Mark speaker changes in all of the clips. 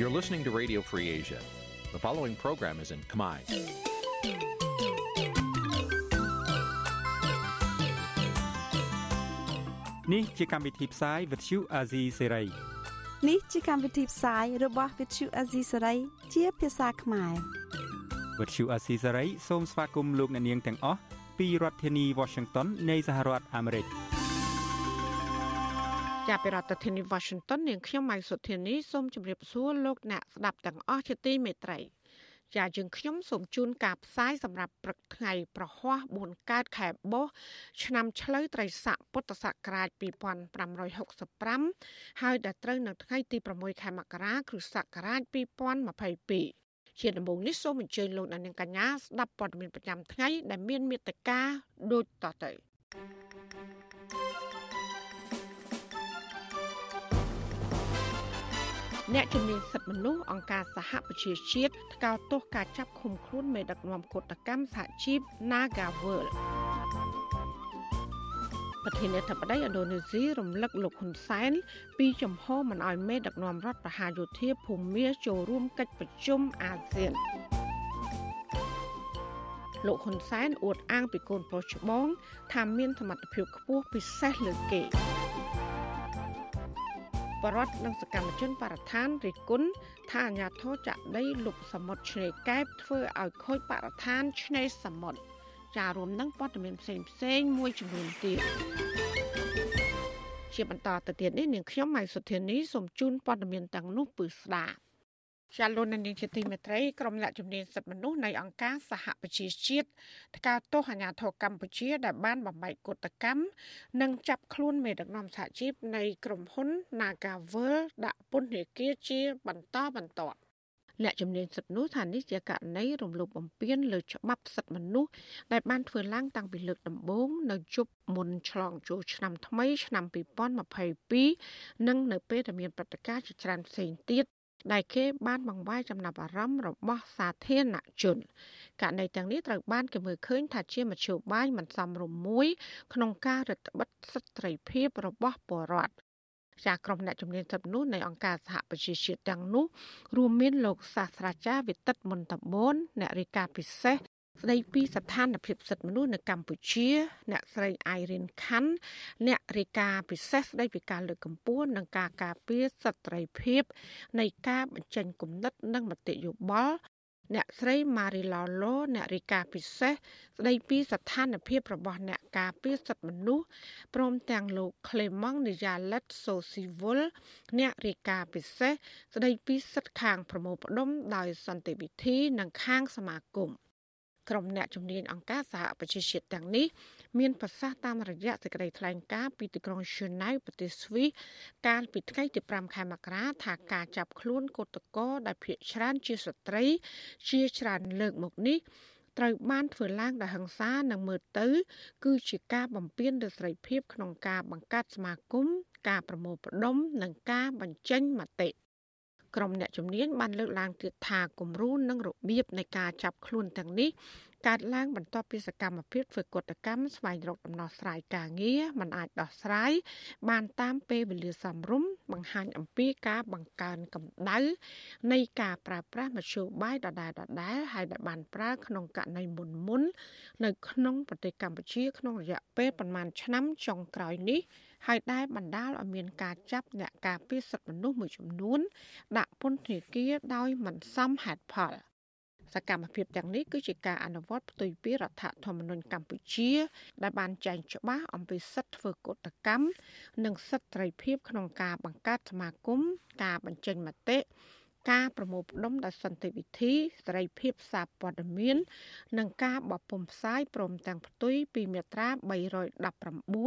Speaker 1: You're listening to Radio Free Asia. The following program is in Khmer.
Speaker 2: នេះជាកម្មវិធីផ្សាយ Vuthu Azizi Serai
Speaker 3: នេះជាកម្មវិធីផ្សាយរបស់ Vuthu Azizi Serai ជាភាសាខ្មែរ
Speaker 2: Vuthu Azizi Serai សូមស្វាគមន៍លោកអ្នកនាងទាំងអស់ពីរដ្ឋធានី Washington នៃសហរដ្ឋអាមេរិក។
Speaker 4: ចាប់ពីរដ្ឋធានី Washington នាងខ្ញុំម៉ៃសុធានីសូមជម្រាបសួរលោកអ្នកស្ដាប់ទាំងអស់ជាទីមេត្រីចាយើងខ្ញុំសូមជូនការផ្សាយសម្រាប់ព្រឹកថ្ងៃប្រហ័ស4កើតខែបុស្សឆ្នាំឆ្លូវត្រីស័កពុទ្ធសករាជ2565ហើយដល់ត្រូវនៅថ្ងៃទី6ខែមករាគ្រិស្តសករាជ2022ជាដំបូងនេះសូមអញ្ជើញលោកអ្នកនាងកញ្ញាស្ដាប់ព័ត៌មានប្រចាំថ្ងៃដែលមានមេត្តាដូចតទៅ អ្នកជំនាញសិទ្ធិមនុស្សអង្គការសហប្រជាជាតិថ្កោលទោសការចាប់ឃុំខ្លួនមេដឹកនាំកុតកម្មសហជីព Nagawal ប្រធានាធិបតីឥណ្ឌូនេស៊ីរំលឹកលោកហ៊ុនសែនពីចំហមិនអោយមេដឹកនាំរដ្ឋប្រហារយោធាភូមាចូលរួមកិច្ចប្រជុំអាស៊ានលោកហ៊ុនសែនអួតអាងពីកូនប្រុសច្បងថាមានសមត្ថភាពខ្ពស់ពិសេសលើគេ បរដ្ឋនិងសកម្មជនបរិស្ថានរិះគន់ថាអាញាធរចាក់ដីលុបសមុទ្រឆ្នេរកែបធ្វើឲ្យខូចបរិស្ថានឆ្នេរសមុទ្រចារួមនឹងព័ត៌មានផ្សេងផ្សេងមួយចំនួនទៀតជាបន្តទៅទៀតនេះនាងខ្ញុំម៉ៃសុធានីសូមជូនព័ត៌មានទាំងនោះពឺស្ដាប់ ចាលោកនាងជាទីមេត្រីក្រុមអ្នកជំនាញសិទ្ធិមនុស្សនៃអង្គការសហប្រជាជាតិថ្កោលទោសអាញាធរកម្ពុជា ដែលបានបំបែកកុតកម្មនិងចាប់ខ្លួនមេដឹកនាំសហជីពនៃក្រុមហ៊ុន Nagavel ដាក់ពន្ធនាគារជាបន្តបន្ទាប់អ្នកជំនាញសិទ្ធិនោះថានេះជាករណីរំលោភបំពានលើច្បាប់សិទ្ធិមនុស្សដែលបានធ្វើឡើងតាំងពីលើកដំបូងនៅជប់មុនឆ្លងចូលឆ្នាំថ្មីឆ្នាំ2022និងនៅពេលដែលមានព្រឹត្តិការណ៍ជាច្រើនផ្សេងទៀត ដែលគេបានបង្វែរចំណាប់អារម្មណ៍របស់សាធារណជនករណីទាំងនេះត្រូវបានគេមើលឃើញថាជាមធ្យោបាយមិនសមរម្យមួយ ក្នុងការរដ្ឋបិទសិទ្ធិត្រីភាពរបស់ពលរដ្ឋជាក្រុមអ្នកជំនាញសិទ្ធិមនុស្សនៃអង្គការសហប្រជាជាតិទាំងនោះរួមមានលោកសាស្ត្រាចារ្យវិទិតមុនតបូនអ្នករាយការណ៍ពិសេស ស្ដីពីស្ថានភាពសិទ្ធិមនុស្សនៅកម្ពុជា អ្នកស្រីអៃរិនខាន់ អ្នករាយការណ៍ពិសេសស្ដីពីការលើកកម្ពស់និងការការពារសិទ្ធិត្រីភាព នៃការបញ្ចេញគំនិតនិងមតិយោបល់អ្នកស្រីម៉ារីឡូឡូអ្នករាយការណ៍ពិសេសស្ដីពីស្ថានភាពរបស់អ្នកការពារសិទ្ធិមនុស្សព្រមទាំងលោកក្លេម៉ង់នីយ៉ាឡិតសូស៊ីវុលអ្នករាយការណ៍ពិសេសស្ដីពីសិទ្ធិខាងប្រមូលផ្ដុំដោយសន្តិវិធី និងខាងសមាគម។ ក្រុមអ្នកជំនាញអង្គការសហប្រជាជាតិទាំងនេះមានប្រសាសន៍តាមរយៈសេចក្តីថ្លែងការណ៍ពីទីក្រុងឈឺណៅប្រទេសស្វីសកាលពីថ្ងៃទី5ខែមករាថាការចាប់ខ្លួនកូតកោដែលភ ieck ច្រើនជាស្ត្រី ជាច្រើនលើកមកនេះត្រូវបានធ្វើឡើងដោយហិង្សានិងមើលទៅ គឺជាការបំពានលើសេរីភាពក្នុងការបង្កើតសមាគមការប្រមូលផ្ដុំនិងការបញ្ចេញមតិ ក្រុមអ្នកជំនាញបានលើកឡើងទៀតថាគំរូនិងរបៀបនៃការចាប់ខ្លួនទាំងនេះកើតឡើងបន្ទាប់ពីសកម្មភាពធ្វើកតកម្មស្វែងរកដំណោះស្រាយការងារមិនអាចដោះស្រាយបានតាមពេលវេលាសមរម្យបង្ហាញអំពីការបង្កើនកម្ដៅនៃការប្រើប្រាស់មធ្យោបាយដដែលដដែលហើយដែលបានប្រើក្នុងករណីមុនមុននៅក្នុងប្រទេសកម្ពុជាក្នុងរយៈពេលប្រមាណឆ្នាំចុងក្រោយនេះ ហើយដែលបណ្ដាលឲ្យមានការចាប់អ្នកការពារសិទ្ធិមនុស្សមួយចំនួន ដាក់ពន្ធនាគារដោយមិនសមហេតុផល។សកម្មភាពទាំងនេះគឺជាការអនុវត្តផ្ទុយពីរដ្ឋធម្មនុញ្ញកម្ពុជា ដែលបានចែងច្បាស់អំពីសិទ្ធិធ្វើកុតកម្មនិងសិទ្ធិត្រីភាពក្នុងការបង្កើតសមាគមការបញ្ចេញមតិ ការប្រមូលផ្ដុំដោយសន្តិវិធីសេរីភាពសារព័ត៌មាន និងការបោះពុម្ពផ្សាយព្រមទាំងផ្ទុយពីមាត្រា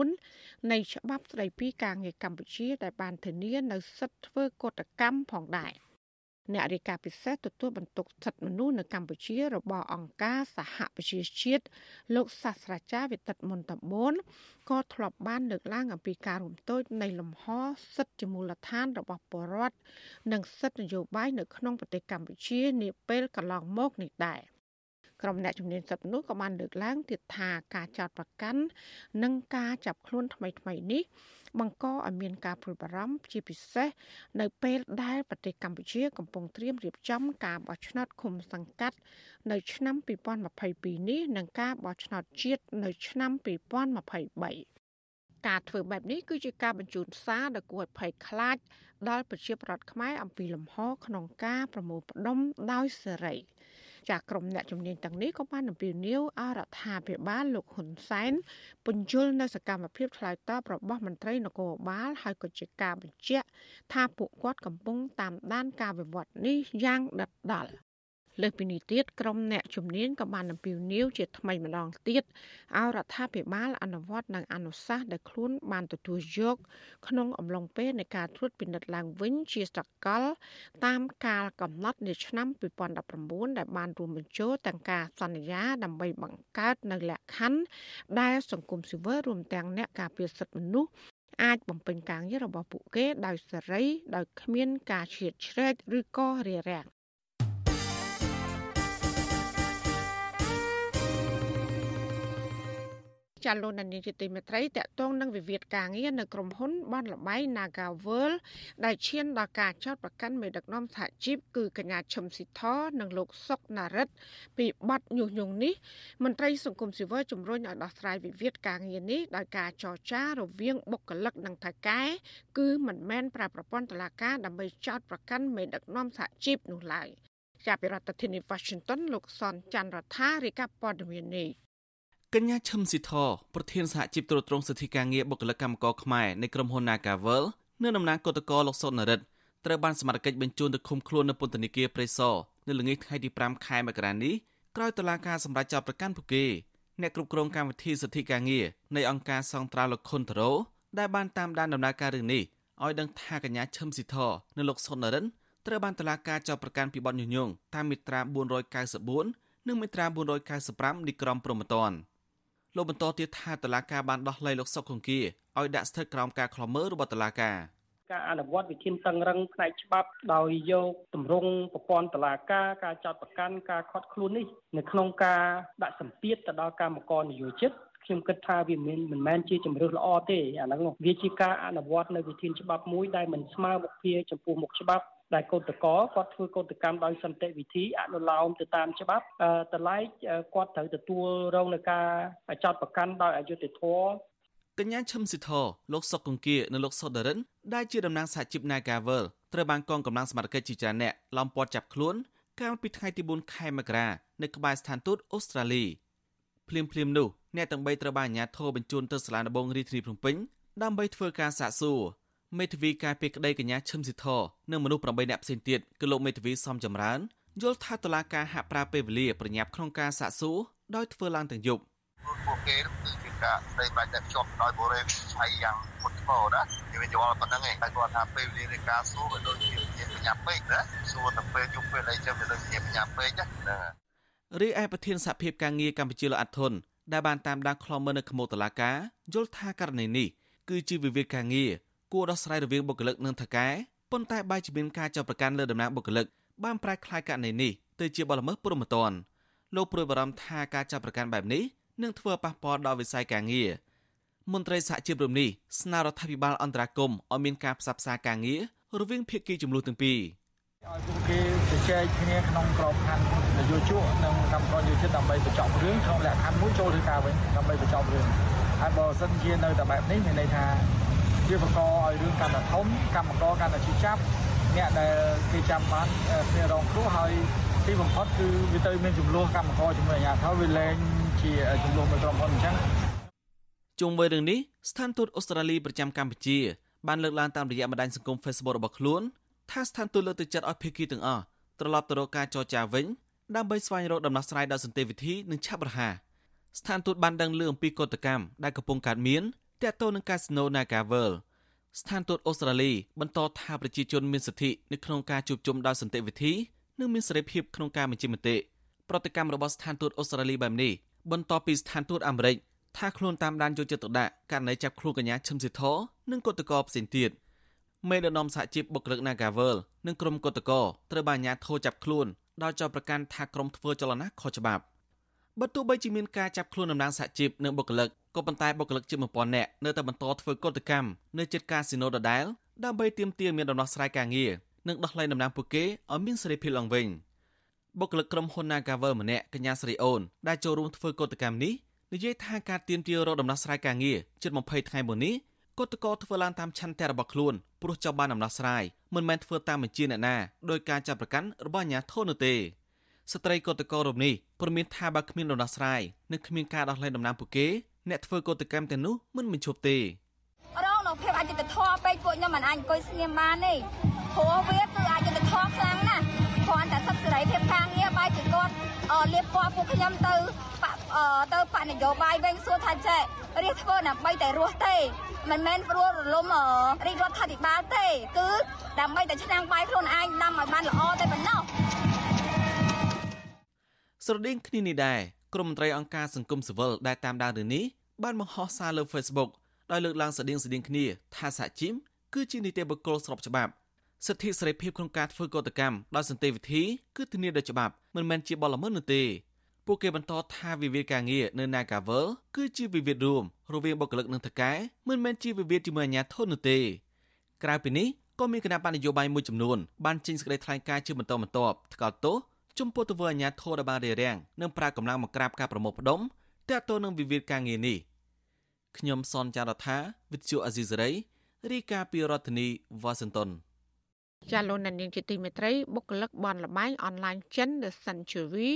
Speaker 4: 319នៃច្បាប់ស្តីពីការងារកម្ពុជាដែលបានធានានៅសិទ្ធិធ្វើកុតកម្មផងដែរ។ អ្នករាយការណ៍ពិសេសទទួលបន្ទុកសិទ្ធិមនុស្សនៅកម្ពុជារបស់អង្គការសហប្រជាជាតិលោកសាស្ត្រាចារ្យវិទិតមុនតបូនក៏ធ្លាប់បានលើកឡើងអំពីការរំទោចនៃលំហសិទ្ធិជាមូលដ្ឋានរបស់ពលរដ្ឋនិងសិទ្ធិនយោបាយនៅក្នុងប្រទេសកម្ពុជានាពេលកន្លងមកនេះដែរ ក្រុមអ្នកជំនាញសិទ្ធិមនុស្សក៏បានលើកឡើងទៀតថាការចោទប្រកាន់និងការចាប់ខ្លួនថ្មីៗនេះបង្កឲ្យមានការព្រួយបារម្ភជាពិសេសនៅពេលដែលប្រទេសកម្ពុជាកំពុងត្រៀមរៀបចំការបោះឆ្នោតឃុំសង្កាត់នៅឆ្នាំ2022នេះនិងការបោះឆ្នោតជាតិនៅឆ្នាំ2023ការធ្វើបែបនេះគឺជាការបញ្ជូនសារដ៏គួរឲ្យភ័យខ្លាចដល់ប្រជាពលរដ្ឋខ្មែរអំពីលំហក្នុងការប្រមូលផ្ដុំដោយសេរី។ ចាក្រុមអ្នកជំនាញទាំងនេះក៏បានអំពាវនាវឲ្យរដ្ឋាភិបាលលោកហ៊ុនសែនពន្យល់នៅសកម្មភាពឆ្លើយតបរបស់មន្ត្រីនគរបាលហើយក៏ជាការបញ្ជាក់ថាពួកគាត់កំពុងតាមដានការវិវត្តនេះយ៉ាងដិតដល់ លើសពីនេះទៀតក្រុមអ្នកជំនាញក៏បានអំពាវនាវជាថ្មីម្ដងទៀតឲ្យរដ្ឋាភិបាលអនុវត្តនៅអនុសាសន៍ដែលខ្លួនបានទទួលយកក្នុងអំឡុងពេលនៃការត្រួតពិនិត្យឡើងវិញជាសកល តាមកាលកំណត់នៅឆ្នាំ2019ដែលបានរួមបញ្ចូលទាំងការសន្យាដើម្បីបង្កើតនៅលក្ខខណ្ឌដែលសង្គមស៊ីវិលរួមទាំងអ្នកការពារសិទ្ធិមនុស្សអាចបំពេញការងាររបស់ពួកគេដោយសេរីដោយគ្មានការឈៀតឆ្រែកឬក៏រារាំង ចាលោកនានីជាទីមេត្រីតកតងនឹងវិវាទការងារនៅក្រុមហ៊ុនបនលបៃ Naga World ដែលឈានដល់ការចោទប្រកាន់មេដឹកនាំសហជីពគឺកញ្ញាឈឹមស៊ីធនិងលោកសុកណារិតពីបទញុះញង់នេះមន្ត្រីសង្គមស៊ីវិលជំរុញឲ្យដោះស្រាយវិវាទការងារនេះដោយការចរចារវាងបុគ្គលិកនិងថៅកែគឺមិនមែនប្រើប្រព័ន្ធតុលាការដើម្បីចោទប្រកាន់មេដឹកនាំសហជីពនោះឡើយចាប់ពីរដ្ឋធានី Washington លោកសនច័ន្ទរដ្ឋារាយការណ៍ព័ត៌មាននេះ
Speaker 5: កញ្ញាឈឹមស៊ីធប្រធានសហជីពត្រួតត្រងសិទ្ធិការងារបុគ្គលិកកម្មករខ្មែរនៃក្រុមហ៊ុន Nagavel នៅតំណាងគឧតកោលោកសុននរិទ្ធត្រូវបានសមត្ថកិច្ចបញ្ជូនទៅឃុំខ្លួននៅពន្ធនាគារព្រៃសរនៅល្ងាចថ្ងៃទី5ខែមករានេះក្រោយតុលាការសម្រេចចោទប្រកាន់ពួកគេអ្នកគ្រប់គ្រងកម្មវិធីសិទ្ធិការងារនៃអង្គការសង្ត្រាលោកខុនតារ៉ូដែលបានតាមដានដំណើរការរឿងនេះឲ្យដឹងថាកញ្ញាឈឹមស៊ីធនិងលោកសុននរិទ្ធត្រូវបានតុលាការចោទប្រកាន់ពីបទញុះញង់តាមមាត្រា494និងមាត្រា495នៃក្រមព្រហ្មទណ្ឌ លោកបន្តទៀតថាតឡាការបានដោះលែងលោកសុកគង្គាឲ្យដាក់ស្ថិតក្រោមការខ្លំមើលរបស់តឡាការ
Speaker 6: ការអនុវត្តវិធានតឹងរឹងផ្នែកច្បាប់ដោយយកទម្រង់ប្រព័ន្ធតឡាការការចោតប្រកាន់ការខាត់ខ្លួននេះនៅក្នុងការដាក់សម្ពាធទៅដល់កម្មករនយោជិតខ្ញុំគិតថាវាមិនមិនមែនជាជំរឿសល្អទេអាហ្នឹងវាជាការអនុវត្តនៅវិធានច្បាប់មួយដែលមិនស្មើមុខគ្នាចំពោះមុខច្បាប់ ដែលកោតកោគាត់ធ្វើកោតកម្មដោយសន្តិវិធីអនុលោមទៅតាមច្បាប់តឡែកគាត់ត្រូវទទួលរងនឹងការចោទប្រកាន់ដោយអយុត្តិធម៌
Speaker 5: កញ្ញាឈឹមស៊ីធលោកសុកកង្គៀនិងលោកសុដរិនដែលជាតំណាងសហជីព Nagavel ត្រូវបានកងកម្លាំងសមត្ថកិច្ចជាច្រើនអ្នកឡោមព័ទ្ធចាប់ខ្លួនកាលពីថ្ងៃទី4ខែមករានៅក្បែរស្ថានទូតអូស្ត្រាលីភ្លាមភ្លាមនោះអ្នកទាំង3ត្រូវបានអាជ្ញាធរបញ្ជូនទៅសាលាដំបងរាជធានីភ្នំពេញដើម្បីធ្វើការសាកសួរ មេធាវីការពីក្តីកញ្ញាឈឹមស៊ីធនិងមនុស្ស8នាក់ផ្សេងទៀតគឺលោកមេធាវីសំចម្រើនយល់ថាតឡាការហាក់ប្រើពេលវេលាប្រញាប់ក្នុងការសាកសួរដោយធ្វើឡើងទាំងយប់
Speaker 7: ពួកគេគឺជាការស្ដីបាច់តែភ្ជាប់ដោយបរិយាហើយយ៉ាងមុតធ្ងរណានិយាយយល់ប៉ុណ្្នឹងឯងតែគាត់ថាពេលវេលានៃការសួរវាដូចជាជាប្រញាប់ពេកណាសួរតែពេលយប់ពេលអីចឹងវាដូចជាប្រញាប់ពេកណា
Speaker 5: រីឯប្រធានសហភាពការងារកម្ពុជាលោកអាត់ធុនដែលបានតាមដានខ្លំមើលនៅខ្មោតឡាការយល់ថាករណីនេះគឺជាវិវាទការងារ គួរដោះស្រាយរវាងបុគ្គលិកនិងថៅកែប៉ុន្តែបែរជាមានការចាប់ប្រកាន់លើដំណាងបុគ្គលិកបានប្រែក្លាយករណីនេះទៅជាបទល្មើសព្រហ្មទណ្ឌលោកព្រួយបារម្ភថាការចាប់ប្រកាន់បែបនេះនឹងធ្វើប៉ះពាល់ដល់វិស័យការងារមន្ត្រីសហជីពរំនេះស្នើរដ្ឋាភិបាលអន្តរាគមន៍ឲ្យមានការផ្សះផ្សាការងាររវាងភាគីចំនួនទាំងពីរ
Speaker 6: ឲ្យពួកគេជជែកគ្នាក្នុងក្របខ័ណ្ឌនយោជកនិងកម្មករយោជិតដើម្បីបញ្ចប់រឿងក្នុងលក្ខខណ្ឌមួយចូលធ្វើការវិញដើម្បីបញ្ចប់រឿងហើយបើសិនជានៅតែបែបនេះមានន័យថា វាបង្កឲ្យរឿងកាន់តែធំកម្មករកាន់តែឈឺចាប់អ្នកដែលគេចាំបានគ្នារងគ្រោះហើយទីបំផុតគឺវាទៅមានចំនួនកម្មករជាមួយអាជ្ញាធរវាលែងជាចំនួនមួយក្រុមហ៊ុនអញ្ចឹង
Speaker 5: ជុំវិញរឿងនេះស្ថានទូតអូស្ត្រាលីប្រចាំកម្ពុជាបានលើកឡើងតាមរយៈបណ្ដាញសង្គម Facebook របស់ខ្លួនថាស្ថានទូតលើកទឹកចិត្តឲ្យភាគីទាំងអស់ត្រឡប់ទៅរកការចរចាវិញដើម្បីស្វែងរកដំណោះស្រាយដោយសន្តិវិធីនិងឆាប់រហ័សស្ថានទូតបានដឹងលឺអំពីកតកម្មដែលកំពុងកើតមាន ទាក់ទងនឹងកាស៊ីណូ Nagavel ស្ថានទូតអូស្ត្រាលីបន្តថាប្រជាជនមានសិទ្ធិនៅក្នុងការជួបជុំដោយសន្តិវិធីនិងមានសេរីភាពក្នុងការបញ្ចេញមតិប្រតិកម្មរបស់ស្ថានទូតអូស្ត្រាលីបែបនេះបន្ទាប់ពីស្ថានទូតអាមេរិកថាខ្លួនតាមដានយកចិត្តទុកដាក់ករណីចាប់ខ្លួនកញ្ញាឈឹមស៊ីធនិងគឧតកោផ្សេងទៀតមេដឹកនាំសហជីពបុគ្គលិក Nagavel និងក្រុមគឧតកោត្រូវបានអាជ្ញាធរចាប់ខ្លួនដោយចោទប្រកាន់ថាក្រុមធ្វើចលនាខុសច្បាប់បើទោះបីជាមានការចាប់ខ្លួនតំណាងសហជីពនិងបុគ្គលិក ក៏ប៉ុន្តែបុគ្គលិកជាង1000នាក់នៅតែបន្តធ្វើកុតកម្មនៅជិតកាស៊ីណូដដែលដើម្បីទាមទារមានដំណោះស្រាយការងារនិងដោះលែងតំណាងពួកគេឲ្យមានសេរីភាពឡើងវិញបុគ្គលិកក្រុមហ៊ុន Nagavel ម្នាក់កញ្ញាស្រីអូនដែលចូលរួមធ្វើកុតកម្មនេះនិយាយថាការទាមទាររកដំណោះស្រាយការងារជិត20ថ្ងៃមុននេះគឧតកោធ្វើឡើងតាមឆន្ទៈរបស់ខ្លួនព្រោះចង់បានដំណោះស្រាយមិនមែនធ្វើតាមបញ្ជាអ្នកណាដោយការចាប់ប្រកាន់របស់អាជ្ញាធរនោះទេស្ត្រីគឧតកោរូបនេះព្រមានថាបើគ្មានដំណោះស្រាយនិងគ្មានការដោះលែងតំណាងពួកគេ អ្នកធ្វើកោតកម្មទាំងនោះមិនបញ្ឈប់ទេ
Speaker 8: រងនៅភាពអយុត្តិធម៌ពេកពួកខ្ញុំមិនអាចអង្គុយស្ងៀមបានទេព្រោះវាគឺអយុត្តិធម៌ខ្លាំងណាស់គ្រាន់តែសិទ្ធិសេរីភាពការងារបែរជាគាត់លៀបពណ៌ពួកខ្ញុំទៅទៅបកនយោបាយវិញសួរថាចេះរៀបធ្វើដើម្បីតែរស់ទេមិនមែនព្រោះរលំរាជរដ្ឋាភិបាលទេគឺដើម្បីតែឆ្នាំងបាយខ្លួនឯងដាំឲ្យបានល្អតែប៉ុណ្ណោះ
Speaker 5: ស្រដៀងគ្នានេះដែរ ក្រុមមន្ត្រីអង្គការសង្គមស៊ីវិលដែលតាមដានរឿងនេះបានបង្ហោះសារលើ Facebook ដោយលើកឡើងស្តៀងស្តៀងគ្នាថាសហជីពគឺជានីតិបុគ្គលស្របច្បាប់សិទ្ធិសេរីភាពក្នុងការធ្វើកតកម្មដោយសន្តិវិធីគឺធានាដោយច្បាប់មិនមែនជាបទល្មើសនោះទេពួកគេបន្តថាវិវាទការងារនៅ Nagavel គឺជាវិវាទរួមរវាងបុគ្គលិកនិងថកែមិនមែនជាវិវាទជាមួយអាជ្ញាធរនោះទេក្រៅពីនេះក៏មានគណៈបញ្ញយោបាយមួយចំនួនបានចេញសេចក្តីថ្លែងការណ៍ជាបន្តបន្ទាប់ថ្កោលទោស ចំពោះទង្វើអាជ្ញាធរដែលបានរារាំងនិងប្រើកម្លាំងមកក្រាបការប្រមូលផ្ដុំទាក់ទងនឹងវិវាទការងារនេះខ្ញុំសនចាររថាវិទ្យុអាស៊ីសេរីរាយការណ៍ពីរដ្ឋធានីវ៉ាស៊ីនតោន
Speaker 4: ចាលោកនាងជាទីមេត្រីបុគ្គលិកបនលបែងអនឡាញចិន The Century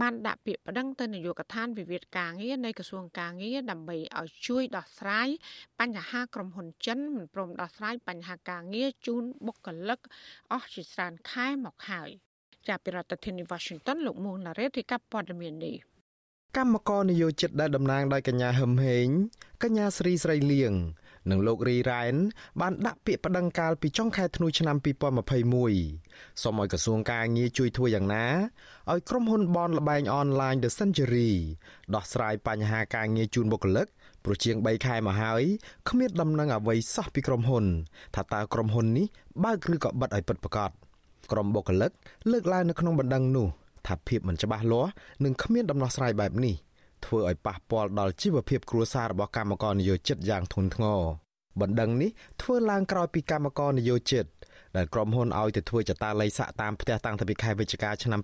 Speaker 4: បានដាក់ពាក្យប្តឹងទៅនាយកដ្ឋានវិវាទការងារនៃក្រសួងការងារដើម្បីឲ្យជួយដោះស្រាយបញ្ហាក្រុមហ៊ុនចិនមិនព្រមដោះស្រាយបញ្ហាការងារជូនបុគ្គលិកអស់ជាច្រើនខែមកហើយ ចាប់ពីរដ្ឋធានី Washington លោកមួងណារ៉េទីកັບព័ត៌មាននេះ
Speaker 9: កម្មករនយោជិតដែលតំណាងដោយកញ្ញាហឹមហេងកញ្ញាស្រីស្រីលៀងនិងលោករីរ៉ែនបានដាក់ពាក្យប្តឹងកាលពីចុងខែធ្នូឆ្នាំ2021សូមឲ្យក្រសួងការងារជួយធ្វើយ៉ាងណាឲ្យក្រុមហ៊ុនបនលបែងអនឡាញ The Century ដោះស្រាយបញ្ហាការងារជូនបុគ្គលិកព្រោះជាង3ខែមកហើយគ្មានដំណឹងអ្វីសោះពីក្រុមហ៊ុន ថាតើក្រុមហ៊ុននេះបើកឬក៏បិទឲ្យពិតប្រាកដ ក្រុមបុគ្គលិកលើកឡើងនៅក្នុងបណ្ដឹងនោះថាភាពមិនច្បាស់លាស់និងគ្មានដំណោះស្រាយបែបនេះធ្វើឲ្យប៉ះពាល់ដល់ជីវភាពគ្រួសាររបស់កម្មករនយោជិតយ៉ាងធ្ងន់ធ្ងរបណ្ដឹងនេះធ្វើឡើងក្រោយពីកម្មករនយោជិតដែលក្រុមហ៊ុនឲ្យទៅធ្វើចតាល័យស័កតាមផ្ទះតាំងពីខែវិច្ឆិកាឆ្នាំ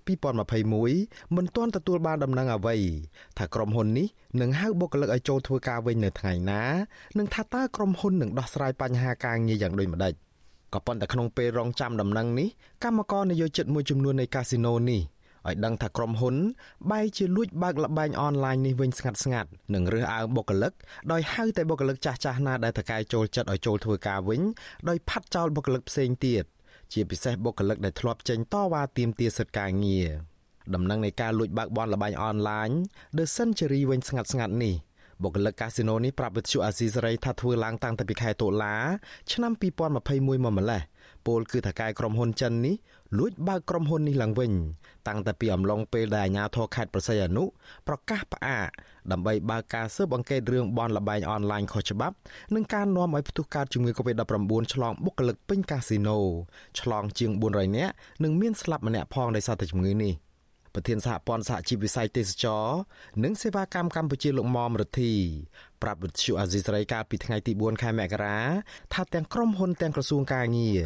Speaker 9: 2021មិនទាន់ទទួលបានដំណឹងអ្វីថាក្រុមហ៊ុននេះនឹងហៅបុគ្គលិកឲ្យចូលធ្វើការវិញនៅថ្ងៃណា និងថាតើក្រុមហ៊ុននឹងដោះស្រាយបញ្ហាការងារយ៉ាងដូចម្តេច ក៏ប៉ុន្តែក្នុងពេលរងចាំដំណឹងនេះកម្មករនយោជិតមួយចំនួននៃកាស៊ីណូនេះឲ្យដឹងថាក្រុមហ៊ុនបែរជាលួចបើកលបែងអនឡាញនេះវិញស្ងាត់ស្ងាត់និងរើសអើងបុគ្គលិកដោយហៅតែបុគ្គលិកចាស់ចាស់ណាដែលតកែចូលចិត្តឲ្យចូលធ្វើការវិញដោយផាត់ចោលបុគ្គលិកផ្សេងទៀតជាពិសេសបុគ្គលិកដែលធ្លាប់ចេញតវ៉ាទាមទារសិទ្ធិការងារដំណឹងនៃការលួចបើកបនលបែងអនឡាញ The Century វិញស្ងាត់ស្ងាត់នេះ បុគ្គលិកកាស៊ីណូនេះប្រាប់វិទ្យុអាស៊ីសេរីថាធ្វើឡើងតាំងពីខែតុលាឆ្នាំ2021មកម្លេះពលគឺថៅកែក្រុមហ៊ុនចិននេះលួចបើកក្រុមហ៊ុននេះឡើងវិញ តាំងតែពីអំឡុងពេលដែលអាជ្ញាធរខេត្តប្រស័យអនុប្រកាសផ្អាកដើម្បីបើកការស៊ើបអង្កេតរឿងបនលបែងអនឡាញខុសច្បាប់និងការនាំឲ្យផ្ទុះកើតជំងឺ Covid-19 ឆ្លងបុគ្គលិកពេញកាស៊ីណូឆ្លងជាង400នាក់និងមានស្លាប់ម្នាក់ផងដោយសារតែជំងឺនេះ ប្រធានសហព័ន្ធសហជីពវិស័យទេសចរនិងសេវាកម្មកម្ពុជាលោកមុំរទ្ធីប្រាប់វិទ្យុអាស៊ីសេរីកាលពីថ្ងៃទី4ខែមករាថាទាំងក្រុមហ៊ុនទាំងក្រសួងការងារ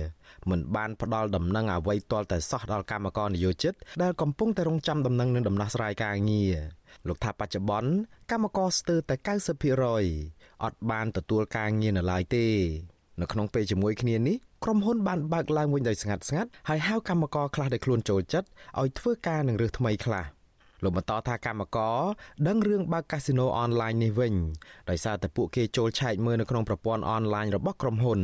Speaker 9: មិនបានផ្ដល់ដំណឹងអ្វីទាល់តែសោះដល់កម្មករនយោជិតដែលកំពុងតែរងចាំដំណឹងនឹងដំណោះស្រាយការងារលោកថាបច្ចុប្បន្នកម្មករស្ទើរតែ90%អត់បានទទួលការងារនៅឡើយទេនៅក្នុងពេលជាមួយគ្នានេះ ក្រុមហ៊ុនបានបើកឡើងវិញដោយស្ងាត់ស្ងាត់ហើយហៅកម្មករខ្លះដែលខ្លួនចូលចិត្តឲ្យធ្វើការនឹងរើសថ្មីខ្លះលោកបន្តថាកម្មករដឹងរឿងបើកកាស៊ីណូអនឡាញនេះវិញដោយសារតែពួកគេចូលឆែកមើលនៅក្នុងប្រព័ន្ធអនឡាញរបស់ក្រុមហ៊ុន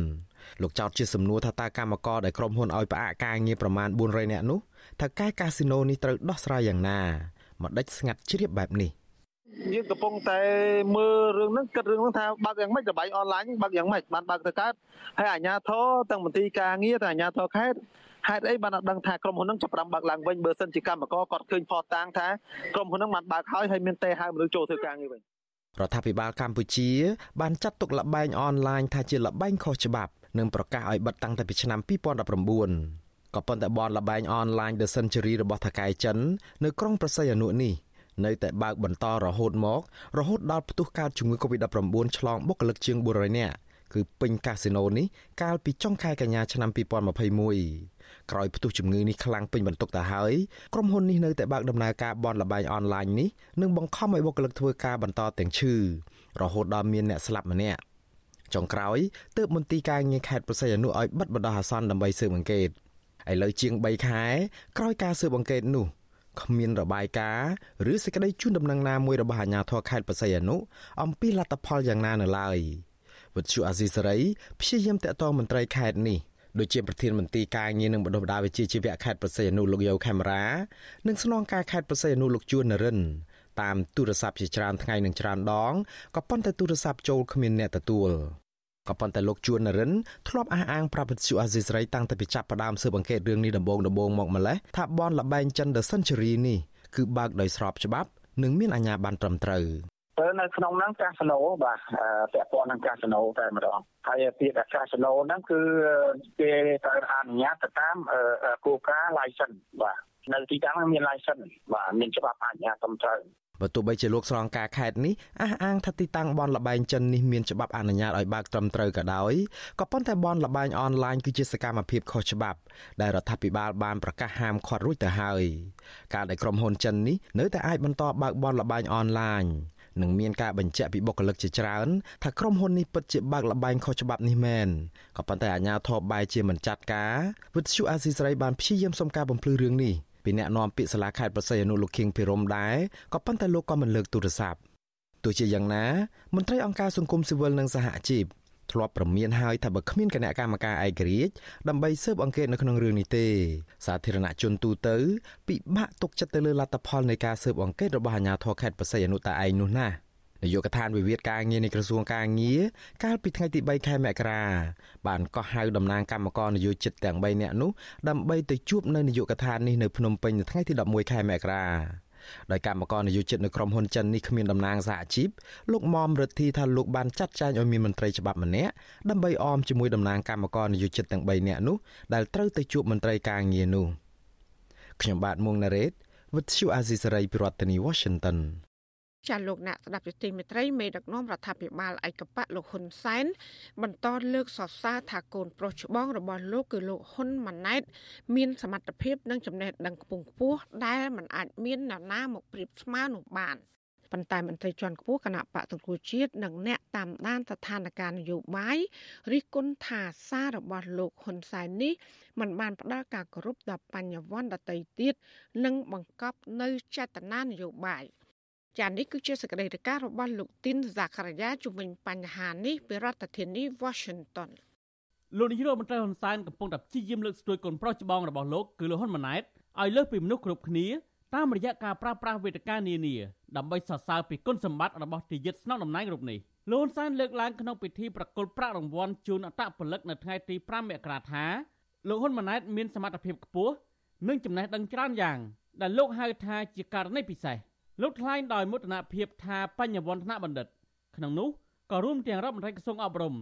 Speaker 9: លោកចោទជាសំណួរថាតើកម្មករដែលក្រុមហ៊ុនឲ្យផ្អាកការងារប្រមាណ400នាក់នោះតើការកាស៊ីណូនេះត្រូវដោះស្រាយយ៉ាងណាមកដេចស្ងាត់ជ្រាបបែបនេះ
Speaker 10: យើងកំពុងតែមើលរឿងហ្នឹងគិតរឿងហ្នឹងថាបើកយ៉ាងម៉េចរបាយអនឡាញបើកយ៉ាងម៉េចបានបើកទៅកើតហើយអាជ្ញាធរទាំងមន្ទីរការងារទាំងអាជ្ញាធរខេត្តហេតុអីបានអត់ដឹងថាក្រុមហ៊ុនហ្នឹងចាប់ផ្ដើមបើកឡើងវិញបើសិនជាកម្មករគាត់ឃើញផតតាងថាក្រុមហ៊ុនហ្នឹងបានបើកហើយហើយមានទេហៅមនុស្សចូលធ្វើការងារវិញ
Speaker 9: រដ្ឋាភិបាលកម្ពុជា បានចាត់ទុកលបែងអនឡាញថាជាលបែងខុសច្បាប់និងប្រកាសឲ្យបិទតាំងតែពីឆ្នាំ2019ក៏ប៉ុន្តែបនលបែងអនឡាញ The Century របស់ថកែចិន នៅក្រុងប្រស័យអនុនេះ នៅតែបើកបន្តរហូតមក រហូតដល់ផ្ទុះកើតជំងឺ Covid-19 ឆ្លងបុគ្គលិកជាង400នាក់គឺពេញកាស៊ីណូនេះកាលពីចុងខែកញ្ញាឆ្នាំ2021ក្រោយផ្ទុះជំងឺនេះខ្លាំងពេញបន្ទុកទៅហើយក្រុមហ៊ុននេះនៅតែបើកដំណើរការបនលបែងអនឡាញនេះនិងបង្ខំឲ្យបុគ្គលិកធ្វើការបន្តទាំងឈឺរហូតដល់មានអ្នកស្លាប់ម្នាក់ចុងក្រោយទើបមន្ទីរការងារខេត្តប្រសិទ្ធអនុឲ្យបិទបណ្ដោះអាសន្នដើម្បីស៊ើបអង្កេតឥឡូវជាង3ខែក្រោយការស៊ើបអង្កេតនោះ គ្មានរបាយការណ៍ឬសេចក្តីជូនដំណឹងណាមួយរបស់អាជ្ញាធរខេត្តបរសៃអនុអំពីលទ្ធផលយ៉ាងណានៅឡើយវិទ្យុអាស៊ីសេរីព្យាយាមតាក់ទងមន្ត្រីខេត្តនេះដូចជាប្រធានមន្ត្រីការងារនិងបណ្ដុះបណ្ដាលវិជ្ជាជីវៈខេត្តប្រសិទ្ធអនុលោកយោខេមរានិងស្នងការខេត្តប្រសិទ្ធអនុលោកជួននរិនតាមទូរស័ព្ទជាច្រើនថ្ងៃនិងច្រើនដងក៏ប៉ុន្តែទូរស័ព្ទចូលគ្មានអ្នកទទួល ក៏ប៉ុន្តែលោកជួននរិនធ្លាប់អះអាងប្រាប់វិទ្យុអាស៊ីសេរីតាំងពីចាប់ផ្ដើមស៊ើបអង្កេតរឿងនេះដំបូងដំបូងមកម្លេះថាបនលបែងចិន The Century នេះគឺបើកដោយស្របច្បាប់និងមានអាជ្ញាប័ណ្ណត្រឹមត្រូវ
Speaker 11: ទៅនៅក្នុងហ្នឹងកាស៊ីណូបាទពាក់ព័ន្ធនឹងកាស៊ីណូតែម្ដងហើយពាក្យកាស៊ីណូហ្នឹងគឺគេត្រូវអនុញ្ញាតទៅតាមគោលការណ៍ license បាទនៅទីតាំងមាន license បាទមានច្បាប់អនុញ្ញាតត្រឹមត្រូវ
Speaker 9: បើទោះបីជាលោកស្រងការខេត្តនេះអះអាងថាទីតាំងបនលបែងចិននេះមានច្បាប់អនុញ្ញាតឲ្យបើកត្រឹមត្រូវក៏ដោយក៏ប៉ុន្តែបនលបែងអនឡាញគឺជាសកម្មភាពខុសច្បាប់ដែលរដ្ឋាភិបាលបានប្រកាសហាមឃាត់រួចទៅហើយការដែលក្រុមហ៊ុនចិននេះនៅតែអាចបន្តបើកបនលបែងអនឡាញនឹងមានការបញ្ជាក់ពីបុគ្គលិកជាច្រើនថាក្រុមហ៊ុននេះពិតជាបើកលបែងខុសច្បាប់នេះមែនក៏ប៉ុន្តែអាជ្ញាធរបែរជាមិនចាត់ការវិទ្យុអាស៊ីសេរីបានព្យាយាមសុំការបំភ្លឺរឿងនេះ ពីអ្នកនាំពាក្យសាលាខេត្តប្រស័យអនុលោកខៀងភិរមដែរក៏ប៉ុន្តែលោកក៏មិនលើកទូរស័ព្ទទោះជាយ៉ាងណាមន្ត្រីអង្គការសង្គមស៊ីវិលនិងសហជីពធ្លាប់ប្រមានហើយថាបើគ្មានគណៈកម្មការឯករាជ្យដើម្បីស៊ើបអង្កេតនៅក្នុងរឿងនេះទេ សាធារណជនទូទៅពិបាកទុកចិត្តទៅលើលទ្ធផលនៃការស៊ើបអង្កេតរបស់អាជ្ញាធរខេត្តបរសៃអនុតាឯងនោះណា នាយកដ្ឋានវិវាទការងារនៃក្រសួងការងារកាលពីថ្ងៃទី3ខែមករាបានកោះហៅតំណាងគណៈកម្មការនយោជិតទាំង3នាក់នោះដើម្បីទៅជួបនៅនាយកដ្ឋាននេះនៅភ្នំពេញនៅថ្ងៃទី11ខែមករាដោយកម្មករនយោជិតនៅក្រុមហ៊ុនចិននេះគ្មានតំណាងសហជីពលោកមុំរិទ្ធីថាលោកបានចាត់ចែងឲ្យមានមន្ត្រីច្បាប់ម្នាក់ដើម្បីអមជាមួយតំណាងកម្មករនយោជិតទាំង3នាក់នោះដែលត្រូវទៅជួបមន្ត្រីការងារនោះខ្ញុំបាទមុងណារ៉េត With you Azisari ពីរដ្ឋធានី Washington
Speaker 4: ចាលោកអ្នកស្ដាប់យុតិមេត្រីមេដឹកនាំរដ្ឋាភិបាលឯកបៈលោកហ៊ុនសែនបន្តលើកសរសើរថាកូនប្រុសច្បងរបស់លោកគឺលោកហ៊ុនម៉ាណែត មានសមត្ថភាពនិងចំណេះដឹងខ្ពង់ខ្ពស់ដែលមិនអាចមាននរណាមកប្រៀបស្មើនោះបានប៉ុន្តែមន្ត្រីជាន់ខ្ពស់គណៈបកសង្គ្រោះជាតិនិងអ្នកតាមដានស្ថានភាពនយោបាយរិះគន់ថាសាររបស់លោកហ៊ុនសែននេះมันបានផ្ដល់ការគោរពដល់បញ្ញវន្តដតីទៀតនិងបង្កប់នៅចេតនានយោបាយ។ ចានេះគឺជាសកម្មភាពរបស់លោកទីនសាករាយាជំវិញបញ្ហានេះពីរដ្ឋធានី Washington
Speaker 12: លោកនាយរដ្ឋមន្ត្រីហ៊ុនសែនកំពុងតែព្យាយាមលើកស្ទួយកូនប្រុសច្បងរបស់លោកគឺលោកហ៊ុនម៉ាណែតឲ្យលើសពីមនុស្សគ្រប់គ្នាតាមរយៈការប្រើប្រាស់វេទិកានានាដើម្បីសរសើរពីគុណសម្បត្តិរបស់ទីយិតស្នងតំណែងរូបនេះលោកហ៊ុនសែនលើកឡើងក្នុងពិធីប្រគល់ប្រាក់រង្វាន់ជូនអត្តពលិកនៅថ្ងៃទី5មករាថាលោកហ៊ុនម៉ាណែតមានសមត្ថភាពខ្ពស់និងចំណេះដឹងច្រើនយ៉ាងដែលលោកហៅថាជាករណីពិសេស លោកថ្លែងដោយមោទនភាពថាបញ្ញវន្តនបណ្ឌិត ក្នុងនោះក៏រួមទាំងរដ្ឋមន្ត្រីក្រសួងអប់រំ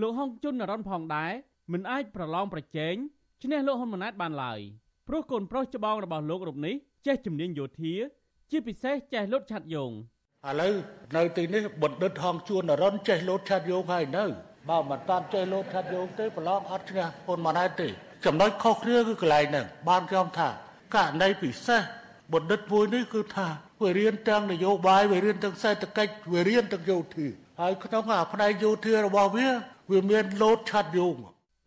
Speaker 12: លោកហុងជុននរនផងដែរមិនអាចប្រឡងប្រជែងឈ្នះលោកហ៊ុនម៉ាណែតបានឡើយព្រោះកូនប្រុសច្បងរបស់លោករូបនេះចេះជំនាញយោធា ជាពិសេសចេះលោតឆាត់យង
Speaker 13: ឥឡូវនៅទីនេះបណ្ឌិតហងជួននរនចេះលោតឆាត់យងហើយនៅបើមិនតាន់ចេះលោតឆាត់យងទេប្រឡងអត់ឈ្នះហ៊ុនម៉ាណែតទេចំណុចខុសគ្នាគឺកន្លែងហ្នឹងបានខ្ញុំថាករណីពិសេសបណ្ឌិតមួយនេះគឺថា វារៀនទាំងនយោបាយវារៀនទាំងសេដ្ឋកិច្ចវារៀនទាំងយោធាហើយក្នុងអាផ្នែកយោធារបស់វាវាមានលោតឆាត់យោង